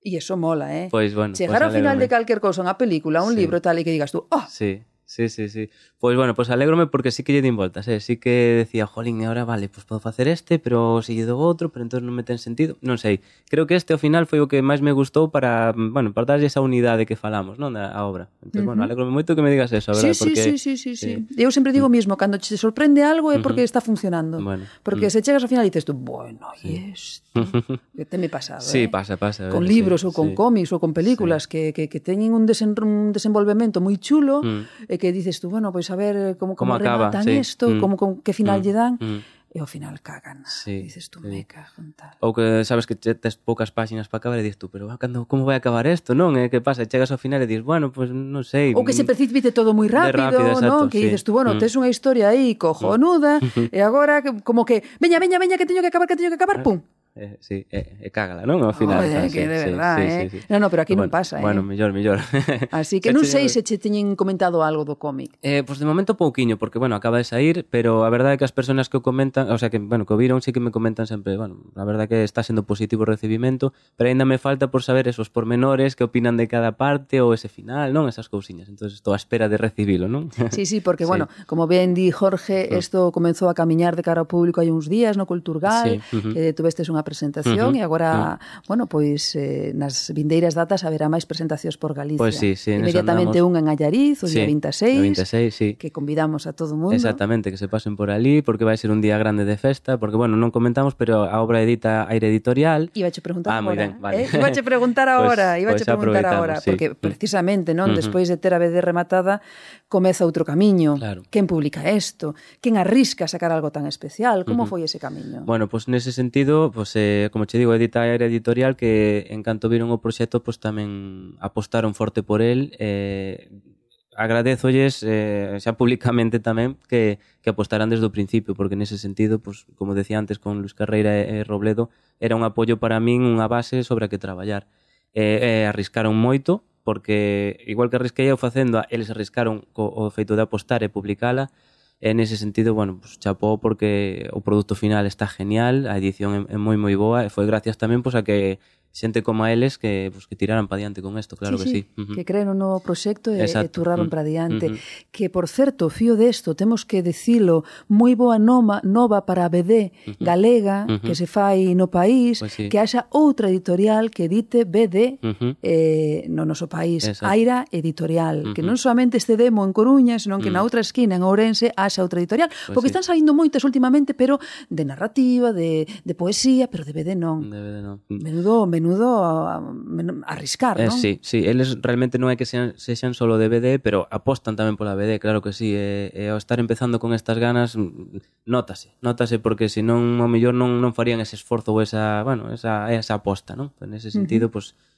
Y eso mola, ¿eh? Pues bueno. Llegar pues al final de cualquier cosa, una película, un libro, tal, y que digas tú, ¡oh! Sí. Sí, sí, sí. Pois bueno, pois alégrome porque sí que lle din voltas, eh? Sí que decía, jolín, ahora vale, pois podo facer este, pero se lle dou outro, pero entón non me ten sentido. Non sei. Creo que este ao final foi o que máis me gustou para, bueno, para darlle esa unidade que falamos, non, da a obra. Entón, uh -huh. bueno, alégrome moito que me digas eso, a verdade, sí, sí, porque Sí, sí, sí, sí, sí. Eu sempre digo o mismo, cando che sorprende algo é porque uh -huh. está funcionando. Bueno, porque uh -huh. se chegas ao final e dices tú, bueno, e isto que te me pasado, ¿eh? Sí, eh? pasa, pasa. Ver, con libros sí, ou con sí. cómics ou con películas sí. que que que teñen un, desen, un desenvolvemento moi chulo uh -huh. e que dices tú, bueno, pois pues a ver eh, como, como, como acaba, rematan sí. isto, mm. como, como que final mm. lle dan, mm. e ao final cagan. Ah, sí, dices tú, sí. me cago tal. Ou que sabes que che tes poucas páxinas para acabar e dices tú, pero ah, cando, como vai acabar isto, non? Eh? Que pasa? Chegas ao final e dices, bueno, pues non sei. Ou que se mm, precipite todo moi rápido, rápido exacto, non? Que sí. dices tú, bueno, mm. tes unha historia aí mm. cojonuda, mm. e agora como que, veña, veña, veña, que teño que acabar, que teño que acabar, pum, eh, sí, é, é cágala, non? Ao final. Oye, que de verdad, sí, eh? Sí, sí, sí. No, no, pero aquí bueno, non pasa, eh? Bueno, mellor, mellor. Así que non sei se che teñen comentado algo do cómic. Eh, pois pues de momento pouquiño, porque, bueno, acaba de sair, pero a verdade é que as persoas que o comentan, o sea, que, bueno, que o viron sí que me comentan sempre, bueno, a verdade é que está sendo positivo o recibimento, pero aínda me falta por saber esos pormenores, que opinan de cada parte ou ese final, non? Esas cousiñas. entonces estou a espera de recibilo, non? Sí, sí, porque, sí. bueno, como ben di Jorge, isto comenzou a camiñar de cara ao público hai uns días no Culturgal, sí. uh -huh. eh, tuvestes unha unha presentación uh -huh. e agora, uh -huh. bueno, pois eh, nas vindeiras datas haberá máis presentacións por Galicia. Pois pues sí, sí, Inmediatamente unha en Allariz, o sí, día 26, 26 sí. que convidamos a todo o mundo. Exactamente, que se pasen por ali, porque vai ser un día grande de festa, porque, bueno, non comentamos, pero a obra edita Aire Editorial... Iba che preguntar ah, agora. Ben, vale. eh? Iba che preguntar pois, agora, pues, iba pois che pues preguntar agora, sí. porque mm. precisamente, non, uh -huh. despois de ter a BD de rematada, comeza outro camiño. Claro. Quen publica isto? Quen arrisca sacar algo tan especial? Como uh -huh. foi ese camiño? Bueno, pois pues nese sentido, pues eh, como che digo, edita era editorial que en canto viron o proxecto pois tamén apostaron forte por el eh, agradezolles eh, xa publicamente tamén que, que apostaran desde o principio porque nese sentido, pois, como decía antes con Luis Carreira e, e Robledo era un apoio para min, unha base sobre a que traballar. Eh, eh, arriscaron moito porque igual que arrisquei eu facendo eles arriscaron co, o feito de apostar e publicala en ese sentido, bueno, pues, chapó porque o produto final está genial, a edición é, é moi moi boa. E foi gracias tamén pois a que xente como a eles que pues, que tiraran para diante con isto, claro sí, que sí. sí. Uh -huh. Que creen un novo proxecto e, Exacto. e turraron para diante. Uh -huh. Que, por certo, fío desto, temos que dicilo, moi boa noma, nova para a BD uh -huh. galega, uh -huh. que se fai no país, pues sí. que haxa outra editorial que edite BD uh -huh. eh, no noso país, Exacto. Aira Editorial, uh -huh. que non somente este demo en Coruña, senón que uh -huh. na mm. outra esquina, en Ourense, haxa outra editorial, pues porque sí. están saindo moitas últimamente, pero de narrativa, de, de poesía, pero de BD non. De BD non. Menudo, menudo menudo a, a arriscar, non? Eh, sí, sí, eles realmente non é que sean, sexan solo de BD, pero apostan tamén pola BD, claro que sí, e, e ao estar empezando con estas ganas nótase, nótase porque senón ao mellor non non farían ese esforzo ou esa, bueno, esa esa aposta, non? En ese sentido, uh -huh. pois pues,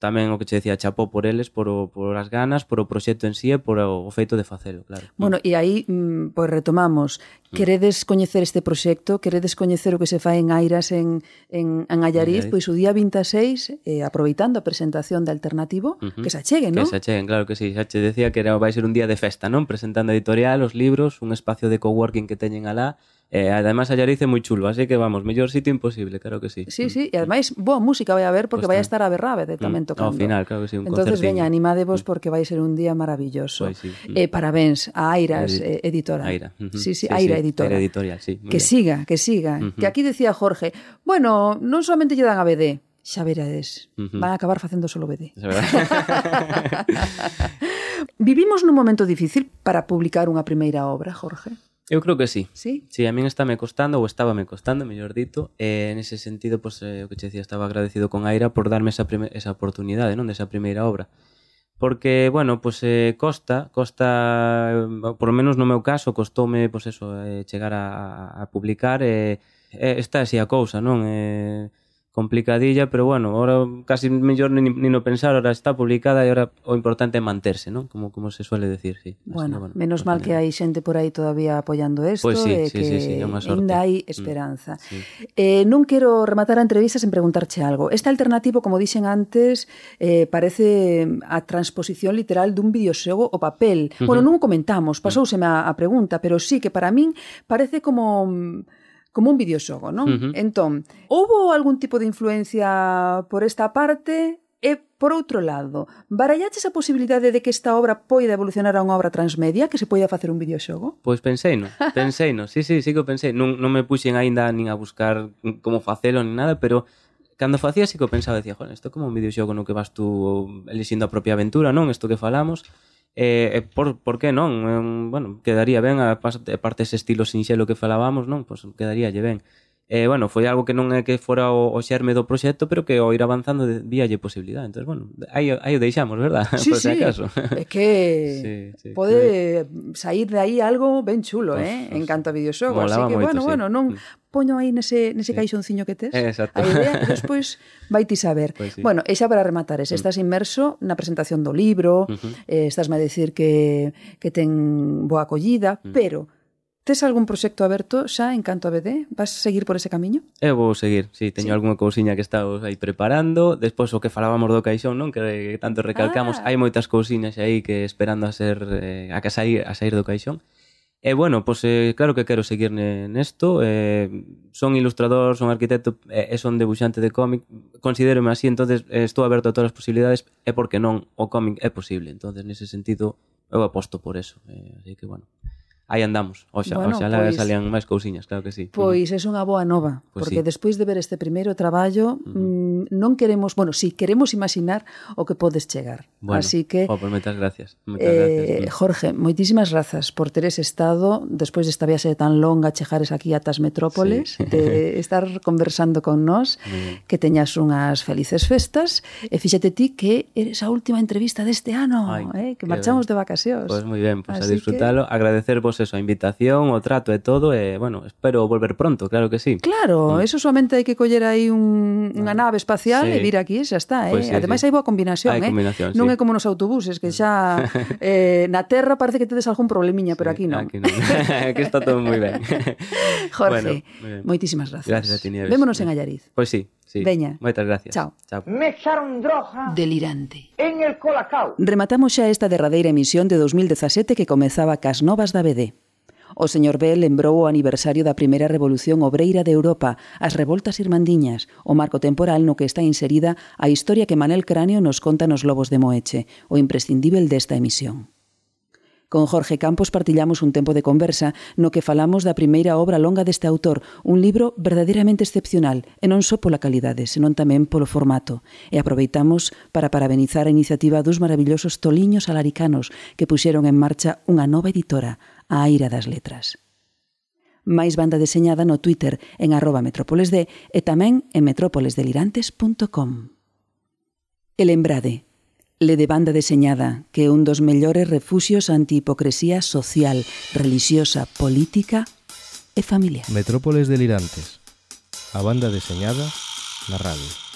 tamén o que che decía, chapó por eles, por, o, por as ganas, por o proxecto en sí e por o, o feito de facelo, claro. Bueno, e aí, mm, pois retomamos, mm. queredes coñecer este proxecto, queredes coñecer o que se fai en Airas en, en, en Allariz, pois o día 26, eh, aproveitando a presentación de Alternativo, uh -huh. que se acheguen, non? Que se acheguen, claro que sí, xa che decía que era, vai ser un día de festa, non? Presentando editorial, os libros, un espacio de coworking que teñen alá, Eh, además, allá é moi chulo, así que vamos, mellor sitio imposible, claro que sí. Sí, sí, e ademais, boa música vai haber porque Ostras. vai a estar a Berrábete mm. tamén tocando. Ao final, claro que sí, un Entonces, veña, animadevos mm. porque vai ser un día maravilloso. Pues, sí. Mm. eh, parabéns a Airas Edi eh, Editora. Aira. Uh -huh. sí, sí, sí, Aira sí. Editora. Aira Editorial, sí. Que bien. siga, que siga. Uh -huh. Que aquí decía Jorge, bueno, non solamente lle dan a BD, xa verades, uh -huh. van a acabar facendo solo BD. É Vivimos nun momento difícil para publicar unha primeira obra, Jorge? Eu creo que sí. Sí? Sí, a min estáme costando, ou estaba me costando, mellor dito, e eh, nese sentido, pues, eh, o que che decía, estaba agradecido con Aira por darme esa, esa oportunidade, non, desa primeira obra. Porque, bueno, pues, eh, costa, costa, eh, por lo menos no meu caso, costoume, pues, eso, eh, chegar a, a publicar, e eh, eh, esta é así a cousa, non? Eh, complicadilla, pero bueno, ahora casi mellor ni, ni no pensar, ahora está publicada e ahora o importante é manterse, non? Como como se suele decir, sí. Bueno, Así, bueno menos mal que hai xente por aí todavía apoiando isto pues sí, e sí, que sí, sí, ainda hai mm, esperanza. Mm, sí. Eh, non quero rematar a entrevista sen preguntarche algo. Este alternativo, como dixen antes, eh, parece a transposición literal dun videoxogo o papel. Uh -huh. Bueno, non o comentamos, mm. pasouseme a, a pregunta, pero sí que para min parece como mm, como un videoxogo, non? Uh -huh. Entón, houbo algún tipo de influencia por esta parte e por outro lado, barallaches a posibilidade de que esta obra poida evolucionar a unha obra transmedia, que se poida facer un videoxogo? Pois pensei no, pensei no, sí, sí, sí que pensei, non, non me puxen aínda nin a buscar como facelo nin nada, pero cando facía sí que pensaba, decía, joder, isto é como un videoxogo no que vas tú elixindo a propia aventura, non? Isto que falamos, E, eh, por, por que non? Eh, bueno, quedaría ben a parte ese estilo sinxelo que falábamos, non? Pois pues, quedaría lle ben eh, bueno, foi algo que non é que fora o, o xerme do proxecto, pero que ao ir avanzando víalle posibilidade. Entón, bueno, aí, aí o deixamos, verdad? Sí, Por sí. Acaso. É que sí, sí, pode que... sair de aí algo ben chulo, pues, eh? Pues, en canto a videoxogo. Así que, moito, bueno, sí. bueno, non mm. poño aí nese, nese sí. caixonciño que tes. Eh, exacto. A idea, despois vai ti saber. Pues, sí. Bueno, e xa para rematar, es, mm. estás inmerso na presentación do libro, uh -huh. eh, estás a decir que, que ten boa acollida, uh -huh. pero Tes algún proxecto aberto xa en canto a BD? Vas seguir por ese camiño? Eu vou seguir, sí, teño sí. algunha cousiña que estamos aí preparando, despois o que falábamos do caixón, non? Que tanto recalcamos, ah. hai moitas cousiñas aí que esperando a ser eh, a que sair, a sair do caixón. E bueno, pois eh, claro que quero seguir nesto, eh, son ilustrador, son arquitecto e eh, son debuxante de cómic, considérome así, entonces eh, estou aberto a todas as posibilidades e porque non o cómic é posible, entonces nese sentido eu aposto por eso, eh, así que bueno aí andamos. Oxa, bueno, oxalá pois, salían máis cousiñas, claro que sí. Pois é unha boa nova, pois porque sí. despois de ver este primeiro traballo, uh -huh. Mm, non queremos, bueno, si sí, queremos imaginar o que podes chegar. Bueno, Así que oh, pues, moitas gracias. Moitas eh, gracias. Jorge, moitísimas grazas por teres estado despois desta viaxe tan longa, chegares aquí atas metrópoles, sí. de estar conversando con nós, que teñas unhas felices festas e fíxate ti que eres a última entrevista deste ano, Ay, eh, que marchamos ben. de vacacións. Pois pues moi ben, pois pues Así a disfrutalo, que... agradecervos eso, a invitación, o trato e todo, e, bueno, espero volver pronto, claro que sí. Claro, mm. eso solamente hai que coller aí un, unha ah, nave espacial sí. e vir aquí, xa está, eh? Sí, Ademais sí. hai boa combinación, hai eh? combinación, non sí. é como nos autobuses, que mm. xa eh, na terra parece que tedes algún problemiña, sí, pero aquí non. Aquí, non. aquí está todo moi ben. Jorge, bueno, moitísimas gracias. Gracias a ti, Nieves. Vémonos en Allariz. Pois pues sí. Sí. Veña. Moitas gracias. Chao. Chao. Me echaron droga. Delirante. En el colacao. Rematamos xa esta derradeira emisión de 2017 que comezaba cas novas da BD. O señor B lembrou o aniversario da primeira revolución obreira de Europa, as revoltas irmandiñas, o marco temporal no que está inserida a historia que Manel Cráneo nos conta nos Lobos de Moeche, o imprescindível desta emisión. Con Jorge Campos partillamos un tempo de conversa no que falamos da primeira obra longa deste autor, un libro verdadeiramente excepcional, e non só pola calidade, senón tamén polo formato. E aproveitamos para parabenizar a iniciativa dos maravillosos toliños alaricanos que puxeron en marcha unha nova editora, a ira das letras. Máis banda deseñada no Twitter en arroba metrópolesd e tamén en metrópolesdelirantes.com. E lembrade, le de banda deseñada, que é un dos mellores refuxios anti hipocresía social, religiosa, política e familiar. Metrópoles delirantes. A banda deseñada na radio.